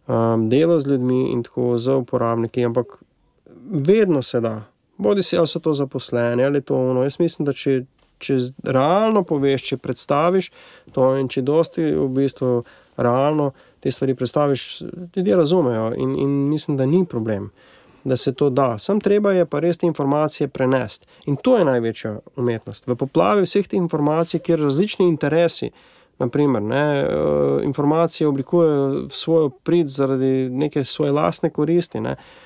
[SPEAKER 4] Um, delo z ljudmi in tako za uporabniki, ampak vedno se da. Bodi si ali so to zaposleni ali to ono. Jaz mislim, da če, če realno poveš, če predstaviš to in če dosti v bistvu realno te stvari predstaviš, ljudje razumejo in, in mislim, da ni problem. Da se to da, sam treba je pa res te informacije prenesti. In to je največja umetnost. V poplavi vseh teh informacij, kjer različni interesi, naprimer, ne, eh, informacije oblikujejo v svojo prid zaradi neke svoje lastne koristi. Ne, eh,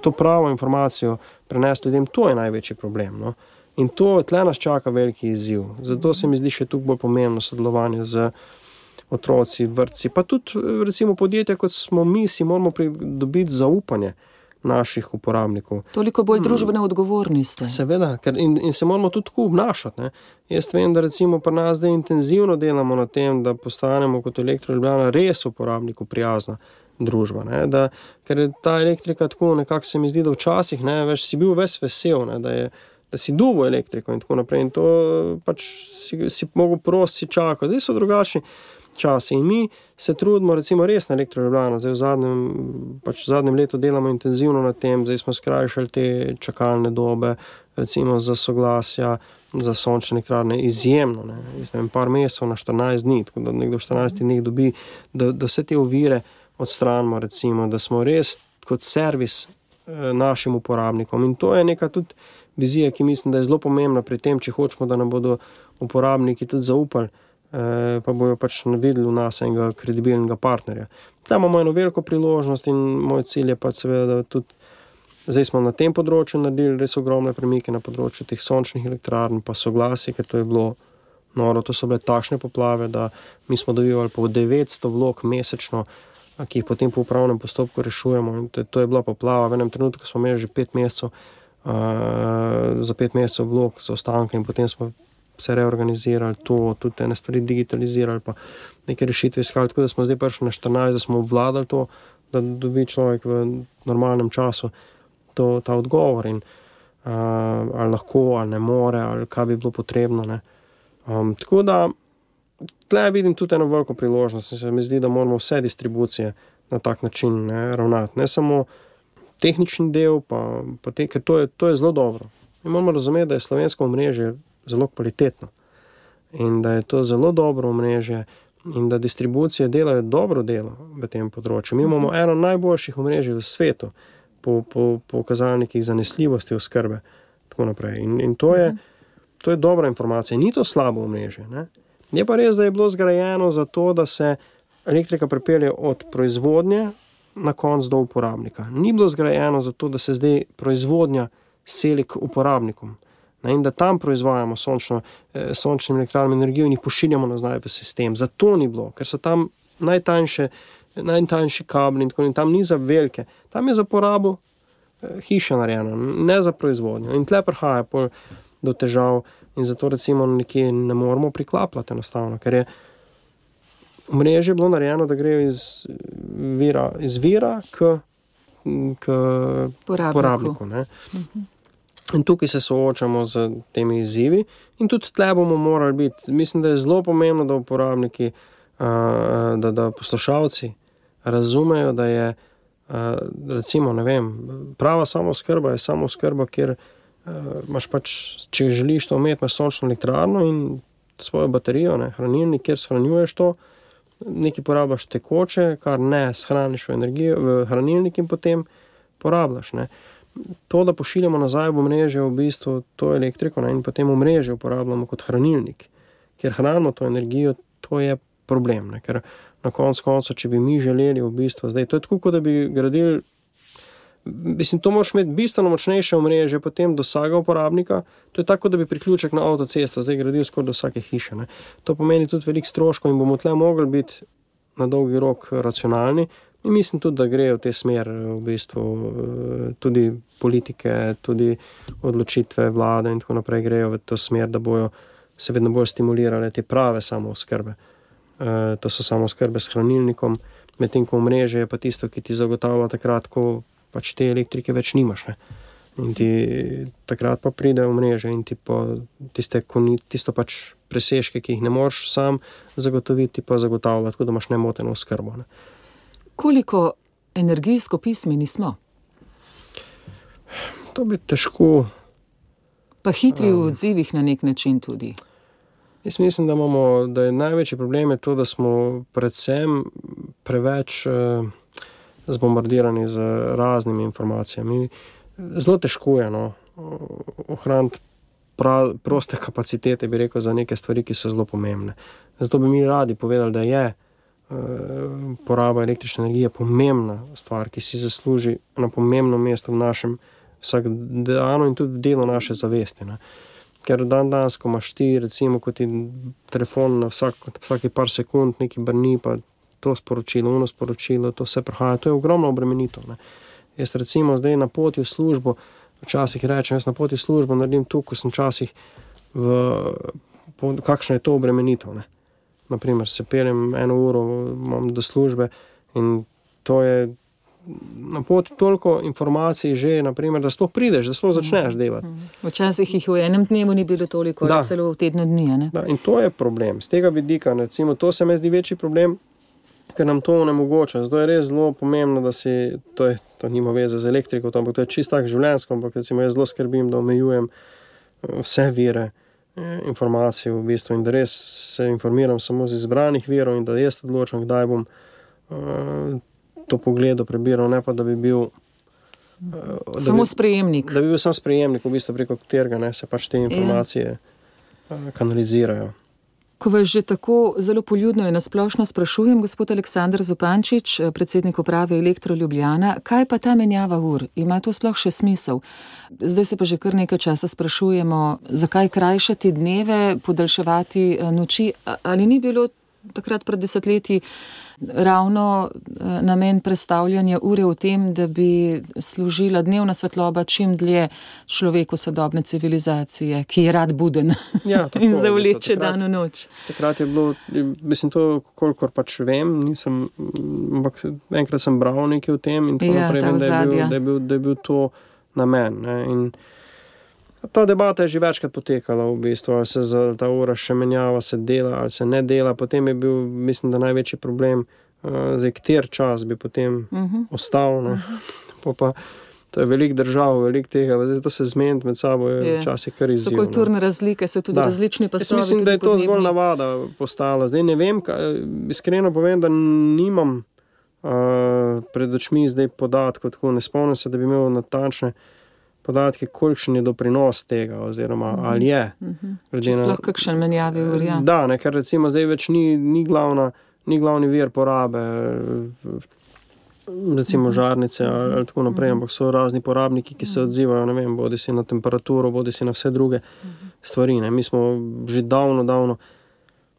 [SPEAKER 4] to pravo informacijo prenesti ljudem, to je največji problem. No. In to tle nas čaka veliki izziv. Zato se mi zdi še tukaj bolj pomembno sodelovanje z otroci, vrtci, pa tudi eh, recimo podjetja, kot smo mi, si moramo pridobiti zaupanje naših uporabnikov.
[SPEAKER 3] Toliko bolj družbeno odgovorni ste.
[SPEAKER 4] Seveda, ker in, in se moramo tudi tako obnašati. Ne. Jaz vem, da recimo pri nas zdaj intenzivno delamo na tem, da postanemo kot elektroljubljana res uporabniku prijazna družba. Ne, da, ker ta elektrika tako, nekako se mi zdi, da včasih ne, veš, si bil ves vesel, ne, da, je, da si dugo elektriko in tako naprej. In to pač si, si mogel prosti, čakal. Zdaj so drugačni časi. In mi se trudimo, recimo, res na elektroljubljana. Zdaj v zadnjem, pač v zadnjem letu delamo intenzivno na tem, zdaj smo skrajšali te čakalne dobe, recimo za soglasja. Za sončne elektrarne je izjemno, ne. Jaz ne vem, par mesecev na 14 dni, tako da nekdo v 14 dneh dobi, da, da vse te ovire odstranimo, recimo, da smo res kot servis eh, našim uporabnikom. In to je neka tudi vizija, ki mislim, da je zelo pomembna pri tem, če hočemo, da nam bodo uporabniki tudi zaupali, eh, pa bojo pač videli v nas enega kredibilnega partnerja. Tam imamo eno veliko priložnost in moj cilj je pač seveda, da tudi zdaj smo na tem področju naredili res ogromne premike na področju teh sončnih elektrarn, pa soglasje, ker to je bilo noro. To so bile takšne poplave, da mi smo dobivali po 900 vlog mesečno, ki jih potem po upravnem postopku rešujemo. To, to je bila poplava, v enem trenutku smo imeli že pet mesecev, uh, za pet mesecev vlog za ostanke in potem smo se reorganizirali, to, tudi te stvari digitalizirali, pa neke rešitve iskali. Tako da smo zdaj prišli na 14, da smo obvladali to, da dobi človek v normalnem času to, ta odgovor. In, uh, ali lahko, ali ne more, ali kaj bi bilo potrebno. ne. Um, tako da tle vidim tudi eno veliko priložnost. in Se mi zdi, da moramo vse distribucije na tak način ne, ravnati. Ne samo tehnični del, pa, pa te, ker to je, to je zelo dobro. Mi moramo razumeti, da je slovensko omrežje zelo kvalitetno in da je to zelo dobro omrežje. In da distribucije delajo dobro delo v tem področju. Mi imamo eno najboljših omrežij v svetu, po, po, po kazalnikih zanesljivosti oskrbe. tako naprej. In, in to, je, to je dobra informacija, ni to slabo omrežje. Ne? Je pa res, da je bilo zgrajeno zato, da se elektrika pripelje od proizvodnje na konc do uporabnika. Ni bilo zgrajeno zato, da se zdaj proizvodnja seli k uporabnikom. Ne, in da tam proizvajamo sončno, eh, sončne elektrarne energijo in jih pošiljamo nazaj v sistem. Zato ni bilo, ker so tam najtanjše, najtanjši kabli in tako naprej. Tam ni za velike, tam je za porabo eh, hiše narejeno, ne za proizvodnjo. In tle prihaja do težav, in zato recimo nekje ne moremo priklapljati enostavno, ker je mreže bilo narejeno, da gre iz vira, iz vira k, k
[SPEAKER 3] Porabniku.
[SPEAKER 4] porabniku. ne. In tukaj se soočamo z temi izzivi, in tudi tle bomo morali biti. Mislim, da je zelo pomembno, da uporabniki, a, da, da poslušalci razumejo, da je a, recimo, vem, prava samoskrba je samoskrba, kjer a, imaš pač, če želiš to imeti, imaš sončno elektrarno in svojo baterijo, ne, hranilnik, kjer shranjuješ to. Nekaj porabljaš tekoče, kar ne shraniš v, energijo, v hranilnik in potem porabljaš. Ne. To, da pošiljamo nazaj v mreže, v bistvu to elektriko ne, in potem v mreže uporabljamo kot hranilnik, ker hranimo to energijo, to je problem. Ne, ker na koncu konca, če bi mi želeli v bistvu zdaj, to je tako, kot da bi gradili Mislim, to moraš imeti bistveno močnejše omrežje potem do vsakega uporabnika. To je tako, da bi priključek na avtocesto zdaj gradil skoraj do vsake hiše. Ne. To pomeni tudi veliko stroškov in bomo tle mogli biti na dolgi rok racionalni. In mislim tudi, da grejo v te smer, v bistvu eh, tudi politike, tudi odločitve vlade in tako naprej grejo v to smer, da bojo se vedno bolj stimulirale te prave samozkrbe. E, to so samozkrbe s hranilnikom, medtem ko mreže je pa tisto, ki ti zagotavlja takrat, ko pač te elektrike več nimaš. Ne. In ti takrat pa pridejo v mreže in ti pa tiste, ni, tisto pač presežke, ki jih ne moreš sam zagotoviti, pa zagotavlja, tako da imaš nemoteno skrbo. Ne.
[SPEAKER 3] Koliko energijsko pismeni smo?
[SPEAKER 4] To bi težko.
[SPEAKER 3] Pa hitri v odzivih na nek način tudi.
[SPEAKER 4] Jaz mislim, da, imamo, da je največji problem je to, da smo predvsem preveč eh, zbombardirani z raznimi informacijami. Zelo težko je no, ohraniti proste kapacitete, bi rekel, za neke stvari, ki so zelo pomembne. Zato bi mi radi povedali, da je eh, poraba električne energije pomembna stvar, ki si zasluži na pomembno mesto v našem vsakdanu in tudi v delu naše zavesti. Ne. Ker dan danes, ko imaš ti, recimo, kot ti telefon vsak, vsake par sekund, neki brni, pa to sporočilo, uno sporočilo, to vse prihaja, to je ogromno obremenitev. Ne. Jaz, recimo, zdaj na poti v službo, včasih rečem, jaz na poti v službo naredim tu, ko sem včasih v, po, kakšno je to obremenitev. Ne. Naprimer, se peljem eno uro, imam do službe in to je na poti toliko informacij, že, naprimer, da sploh prideš, da sploh začneš delati.
[SPEAKER 3] Včasih jih v enem dnevu ni bilo toliko, da celo v tednu dni.
[SPEAKER 4] Da, in to je problem. Z tega vidika, recimo, to se mi zdi večji problem, ker nam to onemogoča. Zato je res zelo pomembno, da si to, je, to nima veze z elektriko, ampak to je čisto tako življenjsko. Ampak recimo, jaz zelo skrbim, da omejujem eh, vse vire. Eh, informacije v bistvu in da res se informiram samo z izbranih virov, in da jaz odločam, kdaj bom uh, to pogledu prebiral, ne pa da bi bil.
[SPEAKER 3] Uh, samo bi, sprejemnik.
[SPEAKER 4] Da bi bil sam sprejemnik, v bistvu preko katerega se pač te informacije uh, kanalizirajo.
[SPEAKER 3] Ko vas že tako zelo poljudno in nasplošno sprašujem, gospod Aleksandr Zupančič, predsednik uprave Elektro Ljubljana, kaj pa ta menjava ur? Ima to sploh še smisel? Zdaj se pa že kar nekaj časa sprašujemo, zakaj krajšati dneve, podaljševati noči. Ali ni bilo takrat pred desetletji ravno eh, namen predstavljanja ure v tem, da bi služila dnevna svetloba čim dlje človeku sodobne civilizacije, ki je rad buden
[SPEAKER 4] ja, tako,
[SPEAKER 3] in zavleče dan v noč.
[SPEAKER 4] Takrat je bilo, mislim, to, kolikor pač vem, nisem, ampak enkrat sem bral nekaj o tem in tako ja, naprej, vem, da, je bil, da, je bil, da je bil to namen. Ne, Ta debata je že večkrat potekala, v bistvu, ali se za ta ura še menjava, se dela ali se ne dela. Potem je bil, mislim, da največji problem, uh, zdaj, kjer čas bi potem uh -huh. ostal. Uh -huh. pa, to je velik držav, velik tega, zdaj to se zmeniti med sabo je včasih kar izjemno.
[SPEAKER 3] So kulturne razlike, so tudi da. različni pasovi.
[SPEAKER 4] Mislim, da je to podnebni. zgolj navada postala. Zdaj ne vem, kaj, iskreno povem, da nimam uh, pred očmi zdaj podatkov, tako ne spomnim se, da bi imel natančne podatke, kolikšen je doprinos tega, oziroma -huh. ali je. Uh
[SPEAKER 3] -huh. Sploh kakšen menjavi urja.
[SPEAKER 4] Da, ne, ker recimo zdaj več ni, ni, glavna, ni glavni vir porabe. Recimo žarnice ali, ali tako naprej, ampak so razni porabniki, ki se odzivajo, ne vem, bodi si na temperaturo, bodi si na vse druge stvari. Ne. Mi smo že davno, davno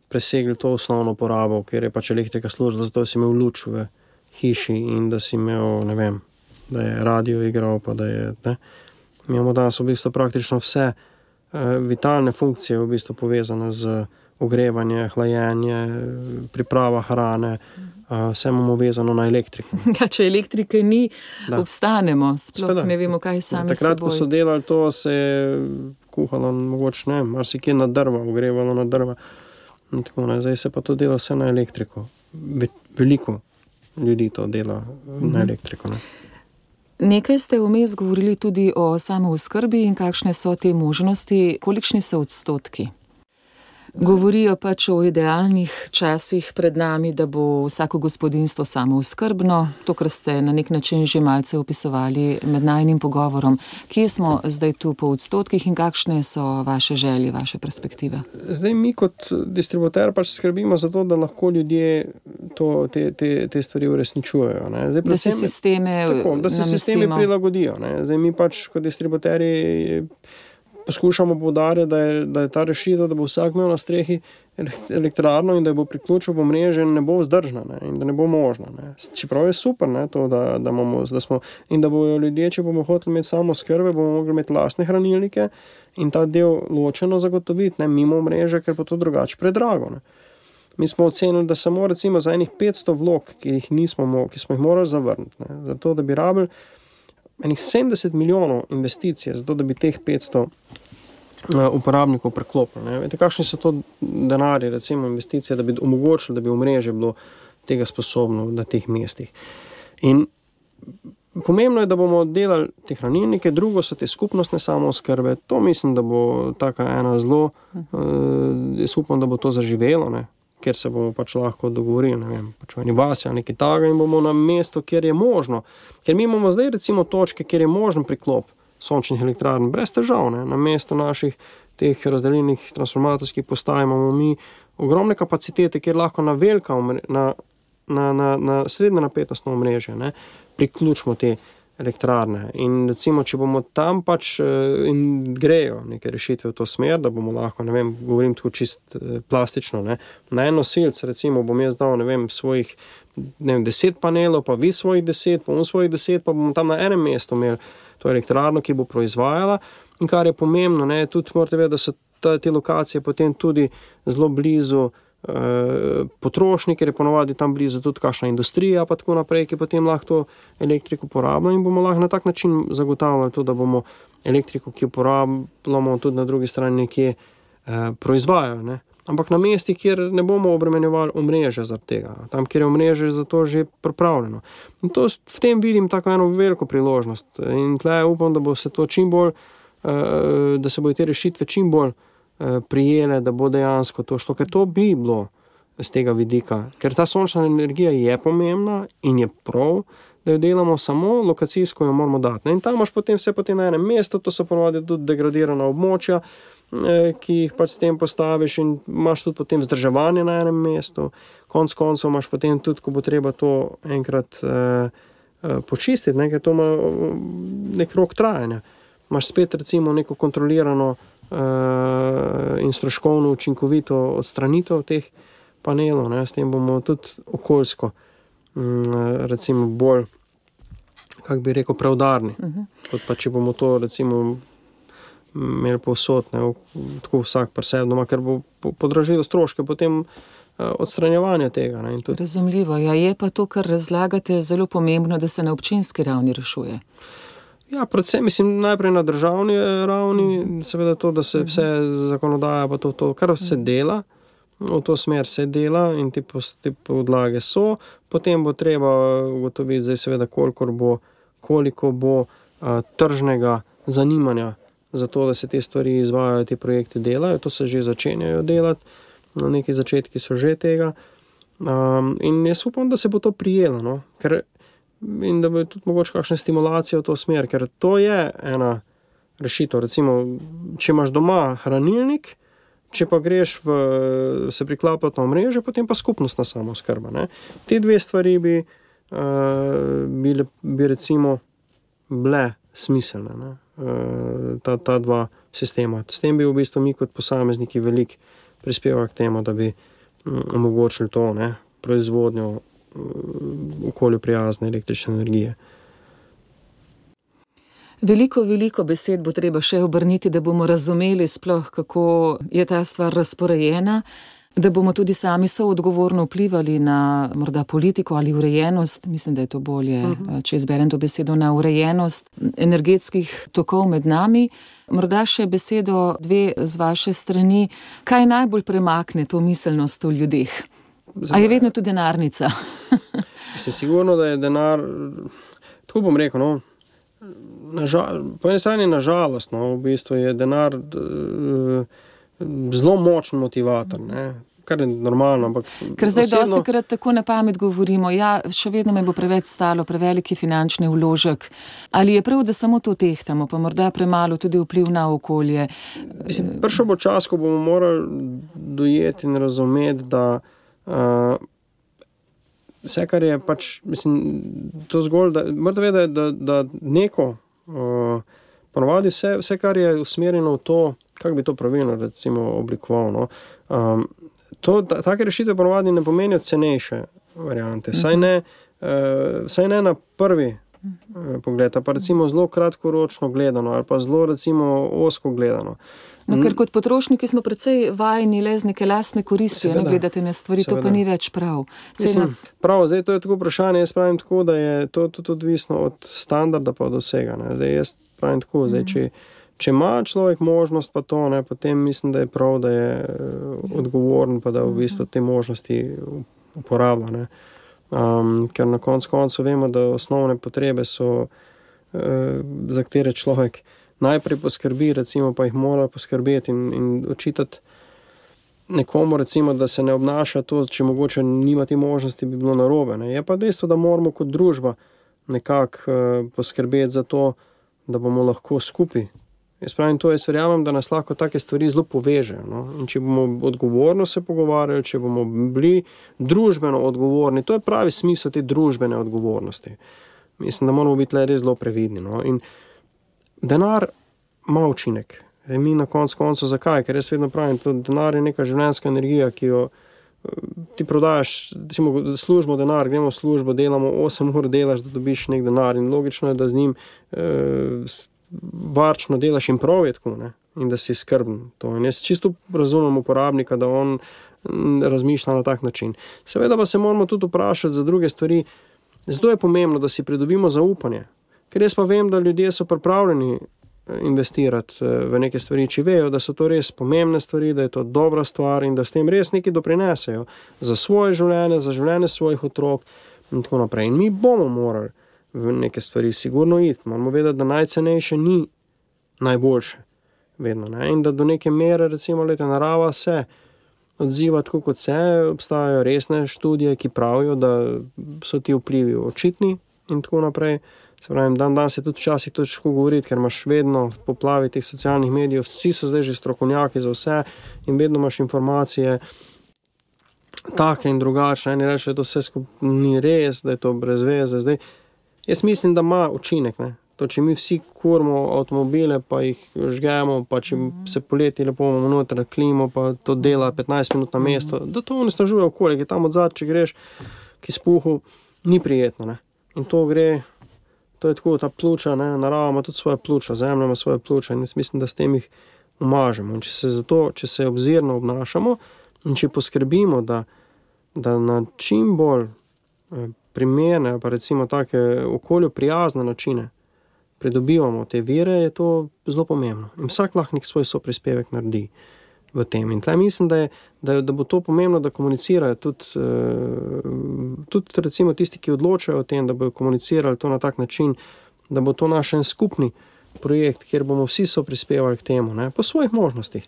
[SPEAKER 4] presegli to osnovno porabo, ker je pač elektrika služila, zato si imel luč v hiši in da si imel, ne vem, da je radio igral, pa da je. Ne. Mi imamo danes v bistvu praktično vse uh, vitalne funkcije v bistvu povezane z ogrevanjem, hlajenjem, pripravo hrane. Uh, vse imamo vezano na elektriko.
[SPEAKER 3] Ja, če elektrike ni, da. obstanemo, sploh ne vemo, kaj sami.
[SPEAKER 4] Ja, takrat, ko so delali to, se je kuhalo, mogoče ne, marsikje na drva, ogrevalo na drva. Tako, Zdaj se pa to dela vse na elektriko. Veliko ljudi to dela mhm. na elektriko. Ne.
[SPEAKER 3] Nekaj ste vmes govorili tudi o samooskrbi in kakšne so te možnosti, kolikšni so odstotki. Govorijo pač o idealnih časih pred nami, da bo vsako gospodinstvo samooskrbno, to, kar ste na nek način že malce opisovali med najnim pogovorom. Kje smo zdaj tu po odstotkih in kakšne so vaše želje, vaše perspektive?
[SPEAKER 4] Zdaj mi kot distributer pač skrbimo za to, da lahko ljudje to, te, te, te stvari uresničujejo. ne. Zdaj,
[SPEAKER 3] Da se
[SPEAKER 4] predvsem-
[SPEAKER 3] sisteme
[SPEAKER 4] Tako, da se sistemi
[SPEAKER 3] namestimo.
[SPEAKER 4] prilagodijo. Ne. Zdaj, mi pač kot distributerji poskušamo poudariti, da, je- da je ta rešitev, da bo vsak imel na strehi elek- elektrarno in da bo priključil v mreže, ne bo vzdržna ne, in da ne bo možna. Ne. Čeprav je super, ne, to, da, da, imamo, da smo in da bojo ljudje, če bomo hoteli imeti samo skrbe, bomo mogli imeti lastne hranilnike in ta del ločeno zagotoviti, ne mimo mreže, ker pa to drugače predrago. Ne. Mi smo ocenili, da samo recimo za enih 500 vlog, ki, jih nismo, mo- ki smo jih morali zavrniti, ne, zato da bi rabili enih 70 milijonov investicij, zato da bi teh 500 eh, uporabnikov preklopili. ne. Veste, kakšni so to denarji, recimo investicije, da bi omogočili, da bi omrežje bilo tega sposobno na teh mestih. In Pomembno je, da bomo delali te hranilnike, drugo so te skupnostne samooskrbe. To mislim, da bo taka ena zelo, uh, jaz upam, da bo to zaživelo, ne? Ker se bomo pač lahko dogovorili, ne vem, pač v eni vasi ali nekaj takega in bomo na mestu, kjer je možno. Ker mi imamo zdaj recimo točke, kjer je možen priklop sončnih elektrarn, brez težav, ne? na mestu naših teh razdeljenih transformatorskih postaj imamo mi ogromne kapacitete, kjer lahko na velika, na, na, na, na srednje napetostno omrežje priključimo te elektrarne. In recimo, če bomo tam pač eh, in grejo neke rešitve v to smer, da bomo lahko, ne vem, govorim tako čist eh, plastično, ne, na en nosilc, recimo, bom jaz dal, ne vem, svojih ne vem, deset panelov, pa vi svojih deset, pa on svojih deset, pa bomo tam na enem mestu imeli to elektrarno, ki bo proizvajala. In kar je pomembno, ne, tudi morate vedeti, da so te lokacije potem tudi zelo blizu eh, potrošniki, ker je ponovadi tam blizu tudi kakšna industrija, pa tako naprej, ki potem lahko to elektriko uporablja in bomo lahko na tak način zagotavljali to, da bomo elektriko, ki jo uporabljamo, tudi na drugi strani nekje eh, proizvajali. Ne. Ampak na mestih, kjer ne bomo obremenjevali omrežja zaradi tega, tam, kjer je omrežje za to že pripravljeno. In to v tem vidim tako eno veliko priložnost. In tle upam, da bo se to čim bolj, eh, da se bodo te rešitve čim bolj eh, prijele, da bo dejansko to šlo, ker to bi bilo z tega vidika. Ker ta sončna energija je pomembna in je prav, da jo delamo samo lokacijsko, jo moramo dati. ne. In tam imaš potem vse potem na enem mestu, to so ponovadi tudi degradirana območja, eh, ki jih pač s tem postaviš, in imaš tudi potem vzdrževanje na enem mestu. Konec koncev imaš potem tudi, ko bo treba to enkrat eh, eh, počistiti, ne, ker to ima eh, nek rok trajanja. Imaš spet recimo neko kontrolirano in stroškovno učinkovito odstranitev teh panelov, ne, s tem bomo tudi okoljsko, um, recimo, bolj, kako bi rekel, preudarni. Uh -huh. Kot pa če bomo to, recimo, imeli povsod, ne, tako vsak pri sebi doma, ker bo po- podražilo stroške potem uh, odstranjevanja tega. Ne, tudi
[SPEAKER 3] Razumljivo. Ja, je pa to, kar razlagate, zelo pomembno, da se na občinski ravni rešuje.
[SPEAKER 4] Ja, predvsem mislim najprej na državni eh, ravni, seveda to, da se vse zakonodaja, pa to, to kar se dela, v to smer se dela in te, te podlage so, potem bo treba ugotoviti, zdaj seveda, koliko bo, koliko bo a, tržnega zanimanja za to, da se te stvari izvajajo, te projekte delajo, to se že začenjajo delati, na neki začetki so že tega. Um, in jaz upam, da se bo to prijelo, no? ker in da bo tudi mogoče kakšna stimulacija v to smer, ker to je ena rešitev. Recimo, če imaš doma hranilnik, če pa greš v, se priklapati na mreže, potem pa skupnostna samozkrba. ne. Te dve stvari bi, uh, bile, bi recimo bile smiselne, ne, uh, ta, ta dva sistema. S tem bi v bistvu mi kot posamezniki veliko prispevali k temu, da bi mm, omogočili to ne, proizvodnjo okolju prijazne električne energije.
[SPEAKER 3] Veliko, veliko besed bo treba še obrniti, da bomo razumeli sploh, kako je ta stvar razporejena, da bomo tudi sami soodgovorno vplivali na morda politiko ali urejenost, mislim, da je to bolje, uh -huh. če izberem to besedo, na urejenost energetskih tokov med nami. Morda še besedo dve z vaše strani, kaj najbolj premakne to miselnost v ljudeh. A je vedno tudi denarnica?
[SPEAKER 4] Se sigurno, da je denar, tako bom rekel, no, nažal, po eni strani nažalost, no, v bistvu je denar eh, zelo močen motivator, ne, kar je normalno. Ampak
[SPEAKER 3] Ker zdaj
[SPEAKER 4] osebno-
[SPEAKER 3] dosti krat tako na pamet govorimo, ja, še vedno me bo preveč stalo, prevelik je finančni vložek. Ali je prav, da samo to tehtamo, pa morda premalo tudi vpliv na okolje?
[SPEAKER 4] Mislim, prišel bo čas, ko bomo morali dojeti in razumeti, da uh, vse, kar je pač, mislim, to zgolj, da morate vedeti, da, da neko, uh, ponovadi vse, vse, kar je usmerjeno v to, kako bi to pravilno recimo, oblikoval. No? Um, to, ta, take rešitve ponovadi ne pomenijo cenejše variante, saj ne, uh, saj ne na prvi. Pogled, pa recimo zelo kratkoročno gledano, ali pa zelo recimo osko gledano.
[SPEAKER 3] No, ker kot potrošniki smo precej vajeni le z neke lastne koristi, ne gledate na stvari, seveda. to pa ni več prav.
[SPEAKER 4] Mislim, na... Prav, zdaj to je tako vprašanje. Jaz pravim tako, da je to tudi odvisno od standarda, pa od vsega. Ne. Zdaj jaz pravim tako, zdaj, če, če ima človek možnost, pa to, ne, potem mislim, da je prav, da je uh, odgovoren, pa da v bistvu te možnosti uporablja. Um, ker na koncu koncev vemo, da osnovne potrebe so, uh, za katere človek najprej poskrbi, recimo, pa jih mora poskrbeti in, in učitati nekomu, recimo, da se ne obnaša to, če mogoče nima te možnosti, bi bilo narobe. Ne. Je pa dejstvo, da moramo kot družba nekako uh, poskrbeti za to, da bomo lahko skupaj. Jaz pravim to, jaz verjamem, da nas lahko take stvari zelo povežejo. No? In če bomo odgovorno se pogovarjali, če bomo bili družbeno odgovorni, to je pravi smisel te družbene odgovornosti. Mislim, da moramo biti le res zelo previdni. No? In denar ima učinek. E, mi na koncu koncev, zakaj? Ker jaz vedno pravim, da denar je neka življenjska energija, ki jo e, ti prodajaš, recimo, službo denar, gremo v službo, delamo 8 ur, delaš, da dobiš nek denar in logično je, da z njim eh, varčno delaš in prav je tako, ne? in da si skrben. To. In jaz čisto razumem uporabnika, da on razmišlja na tak način. Seveda pa se moramo tudi vprašati za druge stvari. Zato je pomembno, da si pridobimo zaupanje. Ker jaz pa vem, da ljudje so pripravljeni eh, investirati eh, v neke stvari, če vejo, da so to res pomembne stvari, da je to dobra stvar in da s tem res nekaj doprinesejo za svoje življenje, za življenje svojih otrok in tako naprej. In mi bomo morali v neke stvari sigurno iti. Moramo vedeti, da najcenejše ni najboljše. Vedno, ne? In da do neke mere, recimo, leta narava se odziva tako, kot se. Obstajajo resne študije, ki pravijo, da so ti vplivi očitni in tako naprej. Se pravi, dan danes je tudi včasih težko govoriti, ker imaš vedno v poplavi teh socialnih medijev, vsi so zdaj že strokovnjaki za vse in vedno imaš informacije. Take in drugačne, eni rečejo, da vse skupaj ni res, da je to brez veze. Zdaj, jaz mislim, da ima učinek. To, če mi vsi kurimo avtomobile, pa jih žgemo, pa če se poleti lepo imamo noter, klimo, pa to dela 15 minut na mesto, da to ne snažuje okolje, ki tam od zadaj, če greš, ki spuhu, ni prijetno. Ne? In to gre To je tako, ta pljuča, ne, narava ima tudi svoje pljuča, zemlja ima svoje pljuča in mislim, da s tem jih umažemo. In če se, zato, če se obzirno obnašamo in če poskrbimo, da, da na čim bolj eh, primerne, pa recimo tako okolju prijazne načine pridobivamo te vire, je to zelo pomembno. In vsak lahko nek svoj soprispevek naredi v tem. In tleh mislim, da, je, da, da bo to pomembno, da komunicirajo tudi, uh, tudi recimo, tisti, ki odločajo o tem, da bodo komunicirali to na tak način, da bo to naš en skupni projekt, kjer bomo vsi so prispevali k temu, ne, po svojih možnostih,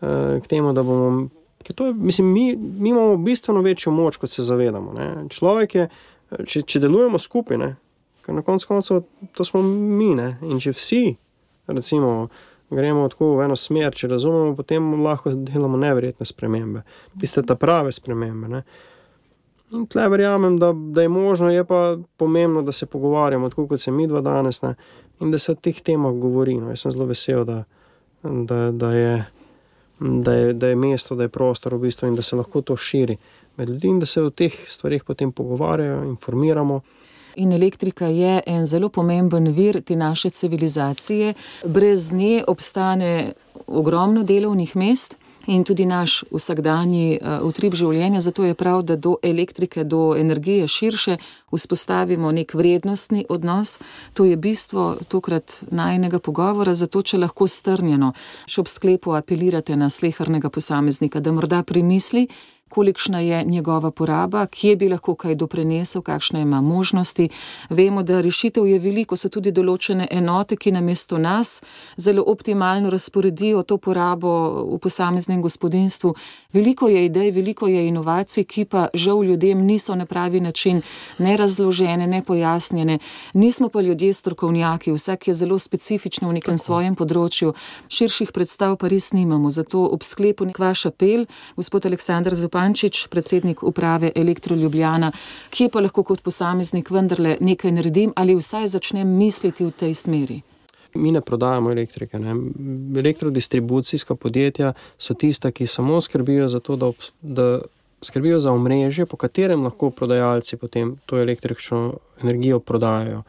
[SPEAKER 4] uh, k temu, da bomo. Je, mislim, mi, mi imamo bistveno večjo moč, kot se zavedamo. Ne. Človek je, če, če delujemo skupaj, ne, ker na koncu koncev to smo mi. Ne, in če vsi, recimo, gremo tako v eno smer, če razumemo, potem lahko delamo nevrjetne spremembe, tiste ta prave spremembe. Ne. In tle verjamem, da, da je možno, je pa pomembno, da se pogovarjamo, tako kot se mi dva danes, ne, in da se o teh temah govori. No. Jaz sem zelo vesel, da, da, da, je, da, je, da je mesto, da je prostor v bistvu in da se lahko to širi med ljudmi in da se o teh stvarih potem pogovarjajo, informiramo
[SPEAKER 3] in elektrika je en zelo pomemben vir te naše civilizacije. Brez nje obstane ogromno delovnih mest. In tudi naš vsakdanji uh, utrip življenja, zato je prav, da do elektrike, do energije širše vzpostavimo nek vrednostni odnos. To je bistvo tokrat najnega pogovora, zato če lahko strnjeno še ob sklepu apelirate na slehrnega posameznika, da morda primisli, kolikšna je njegova poraba, kje bi lahko kaj doprinesel, kakšne ima možnosti. Vemo, da rešitev je veliko, so tudi določene enote, ki namesto nas zelo optimalno razporedijo to porabo v posameznem gospodinstvu. Veliko je idej, veliko je inovacij, ki pa žal ljudem niso na pravi način ne razložene, ne pojasnjene. Nismo pa ljudje strokovnjaki, vsak je zelo specifičen v nekem svojem področju, širših predstav pa res nimamo. Zato ob sklepu nek vaš apel, gospod Aleksandr Zopan, Zupančič, predsednik uprave Elektro Ljubljana, kje pa lahko kot posameznik vendarle nekaj naredim ali vsaj začnem misliti v tej smeri?
[SPEAKER 4] Mi ne prodajamo elektrike. Ne. Elektrodistribucijska podjetja so tista, ki samo skrbijo za to, da, da skrbijo za omrežje, po katerem lahko prodajalci potem to električno energijo prodajajo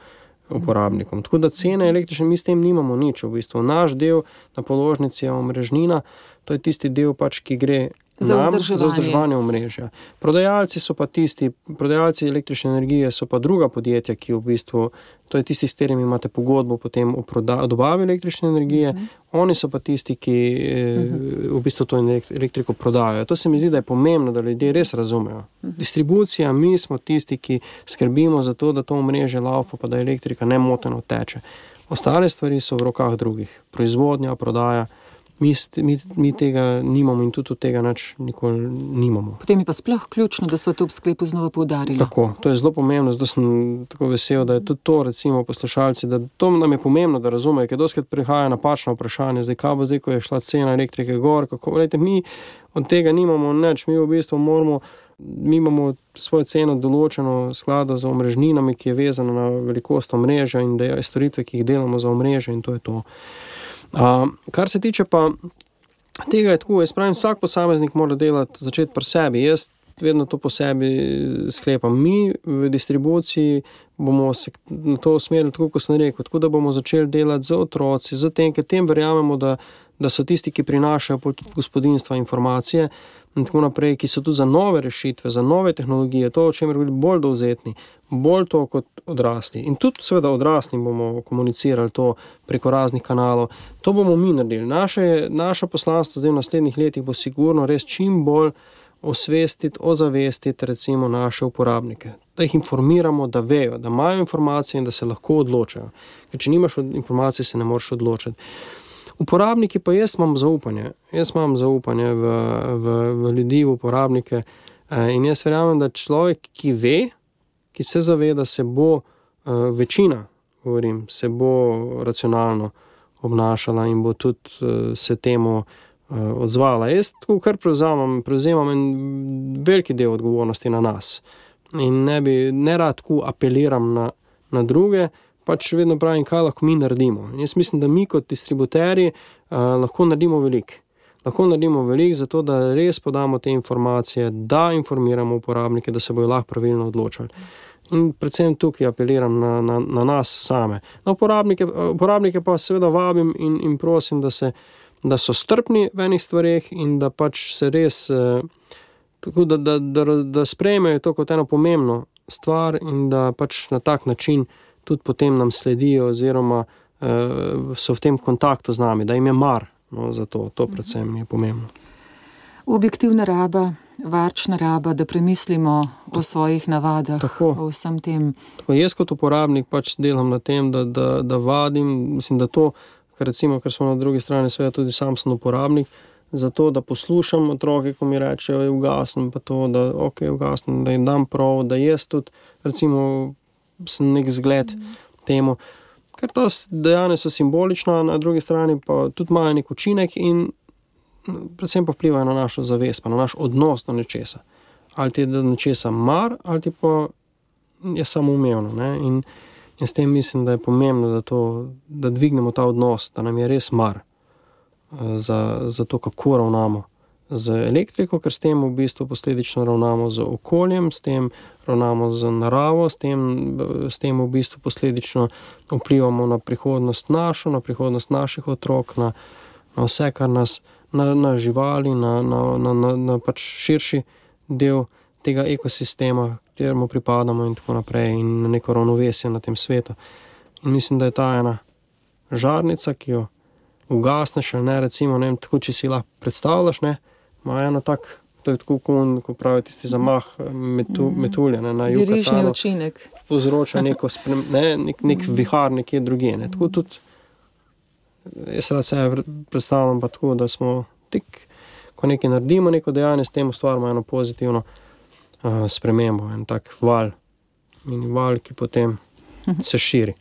[SPEAKER 4] uporabnikom. Tako da cene električne, mi s tem nimamo nič. V bistvu. Naš del na položnici je omrežnina, to je tisti del, pač, ki gre
[SPEAKER 3] Za
[SPEAKER 4] nam,
[SPEAKER 3] vzdrževanje.
[SPEAKER 4] za vzdrževanje omrežja. Prodajalci so pa tisti, prodajalci električne energije so pa druga podjetja, ki v bistvu, to je tisti, s katerimi imate pogodbo potem o, proda, o dobavi električne energije, -huh. oni so pa tisti, ki uh -huh. v bistvu to elekt- elektriko prodajajo. To se mi zdi, da je pomembno, da ljudje res razumejo. -huh. Distribucija, mi smo tisti, ki skrbimo za to, da to omrežje laufa, pa da elektrika nemoteno teče. Ostale stvari so v rokah drugih, proizvodnja, prodaja. Mi, mi, mi tega nimamo in tudi tega nič nikoli nimamo.
[SPEAKER 3] Potem je pa sploh ključno, da so to v sklepu znova poudarili.
[SPEAKER 4] Tako, to je zelo pomembno, zato sem tako vesel, da je tudi to, recimo, poslušalci, da to nam je pomembno, da razumejo, ker doskrat prihaja napačno vprašanje, zdaj kaj bo zdaj, ko je šla cena elektrike gor, kako, lejte, mi od tega nimamo nič, mi v bistvu moramo, mi imamo svojo ceno določeno sklado z omrežninami, ki je vezana na velikost omrežja in deja, storitve, ki jih delamo za omrežje in to je to. Uh, kar se tiče pa tega, je tako, jaz pravim, vsak posameznik mora delati, začeti pri sebi. Jaz vedno to po sebi sklepam. Mi v distribuciji bomo se na to usmerili, tako kot sem rekel, tako da bomo začeli delati z otroci, z tem, ker tem verjamemo, da, da so tisti, ki prinašajo v gospodinstva informacije. In tako naprej, ki so tudi za nove rešitve, za nove tehnologije, to, o čemer bomo bolj dovzetni, bolj to kot odrasli. In tudi, seveda, odrasli bomo komunicirali to preko raznih kanalov. To bomo mi naredili. Naše, naše poslanstvo zdaj v naslednjih letih bo sigurno res čim bolj osvestiti, ozavestiti recimo naše uporabnike. Da jih informiramo, da vejo, da imajo informacije in da se lahko odločajo. Ker če nimaš od- informacij, se ne moreš odločiti. Uporabniki pa jaz imam zaupanje, jaz imam zaupanje v, v, v ljudi, v uporabnike. eh, In jaz verjamem, da človek, ki ve, ki se zaveda, se bo eh, večina, govorim, se bo racionalno obnašala in bo tudi eh, se temu odzvala. Jaz tako kar prevzamem, prevzemam en veliki del odgovornosti na nas. In ne bi ne rad tako apeliram na, na druge, pač vedno pravim, kaj lahko mi naredimo. In jaz mislim, da mi kot distributerji uh, lahko naredimo veliko. Lahko naredimo veliko, zato da res podamo te informacije, da informiramo uporabnike, da se bodo lahko pravilno odločili. In predvsem tukaj apeliram na, na, na nas same. Na uporabnike, uporabnike pa seveda vabim in, in prosim, da, se, da so strpni v enih stvareh in da pač se res, eh, tako da, da, da, da sprejmejo to kot eno pomembno stvar in da pač na tak način tudi potem nam sledijo, oziroma uh, so v tem kontaktu z nami, da jim je mar no, za to. To predvsem je pomembno.
[SPEAKER 3] Objektivna raba, varčna raba, da premislimo o svojih navadah,
[SPEAKER 4] Tako.
[SPEAKER 3] o vsem tem.
[SPEAKER 4] Tako jaz kot uporabnik pač delam na tem, da, da, da vadim, mislim, da to, kar, recimo, ker smo na drugi strani sveta, tudi sam sem uporabnik. Zato, da poslušam otroke, ko mi rečejo, da je ugasnem, pa to, da, okay, ugasnem, da jim dam prav, da jaz tudi, recimo, sem nek zgled mm. temu. Ker s- dejanja so simbolična, na drugi strani pa tudi imajo nek učinek in predvsem pa vplivajo na našo zavest, pa na naš odnos do nečesa. Ali ti je do nečesa mar, ali ti pa je samoumevno. ne. In, in s tem mislim, da je pomembno, da, to, da dvignemo ta odnos, da nam je res mar eh, za, za to, kako ravnamo z elektriko, ker s tem v bistvu posledično ravnamo z okoljem, s tem ravnamo z naravo, s tem, s tem v bistvu posledično vplivamo na prihodnost našo, na prihodnost naših otrok, na, na vse, kar nas, na, na živali, na, na, na, na, na pač širši del tega ekosistema, kateremu pripadamo, in tako naprej, in na neko ravnovesje na tem svetu. In mislim, da je ta ena žarnica, ki jo ugasneš, ali ne, recimo, ne tako če si lahko predstavljaš, ne, ima eno tak. To je tako, kot ko pravijo tisti zamah metu, metulja ne, na jugu.
[SPEAKER 3] učinek.
[SPEAKER 4] Povzroča neko sprem, ne, nek, nek vihar nekje drugje. Ne. Tako tudi jaz rad sebe predstavljam, tako, da smo tik, ko nekaj naredimo, neko dejanje, s tem ustvarjamo eno pozitivno uh, spremembo, en tak val, in val, ki potem se širi.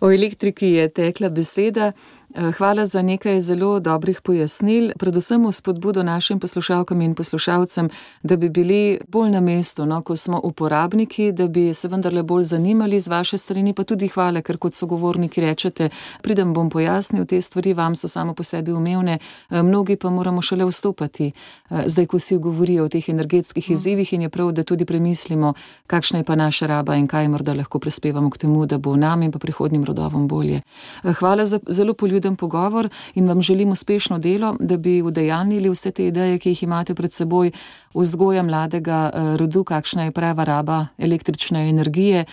[SPEAKER 3] O elektriki je tekla beseda. Eh, hvala za nekaj zelo dobrih pojasnil, predvsem v spodbudo našim poslušalkam in poslušalcem, da bi bili bolj na mestu, no, ko smo uporabniki, da bi se vendarle bolj zanimali z vaše strani, pa tudi hvala, ker kot sogovorniki rečete, pridem bom pojasnil te stvari, vam so samo po sebi umevne, eh, mnogi pa moramo šele vstopati, eh, zdaj, ko si govorijo o teh energetskih izzivih in je prav, da tudi premislimo, kakšna je pa naša raba in kaj morda lahko prispevamo k temu, da bo nam in pa prihodnjim rodovom bolje. Hvala za zelo poljuden poljuden pogovor in vam želim uspešno delo, da bi udejanili vse te ideje, ki jih imate pred seboj, vzgoja mladega eh, rodu, kakšna je prava raba električne energije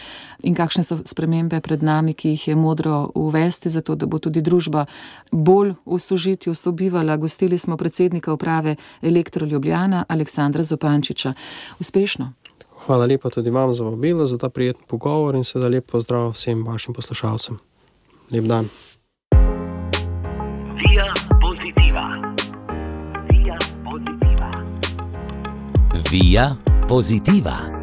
[SPEAKER 3] in kakšne so spremembe pred nami, ki jih je modro uvesti, zato da bo tudi družba bolj v sožitju sobivala. Gostili smo predsednika uprave Elektro Ljubljana, Aleksandra Zopančiča. Uspešno.
[SPEAKER 4] Hvala lepa tudi vam za vabilo, za ta prijeten pogovor in seveda lep pozdrav vsem vašim poslušalcem. Lep dan.
[SPEAKER 1] Via positiva. Via positiva.
[SPEAKER 2] Via positiva.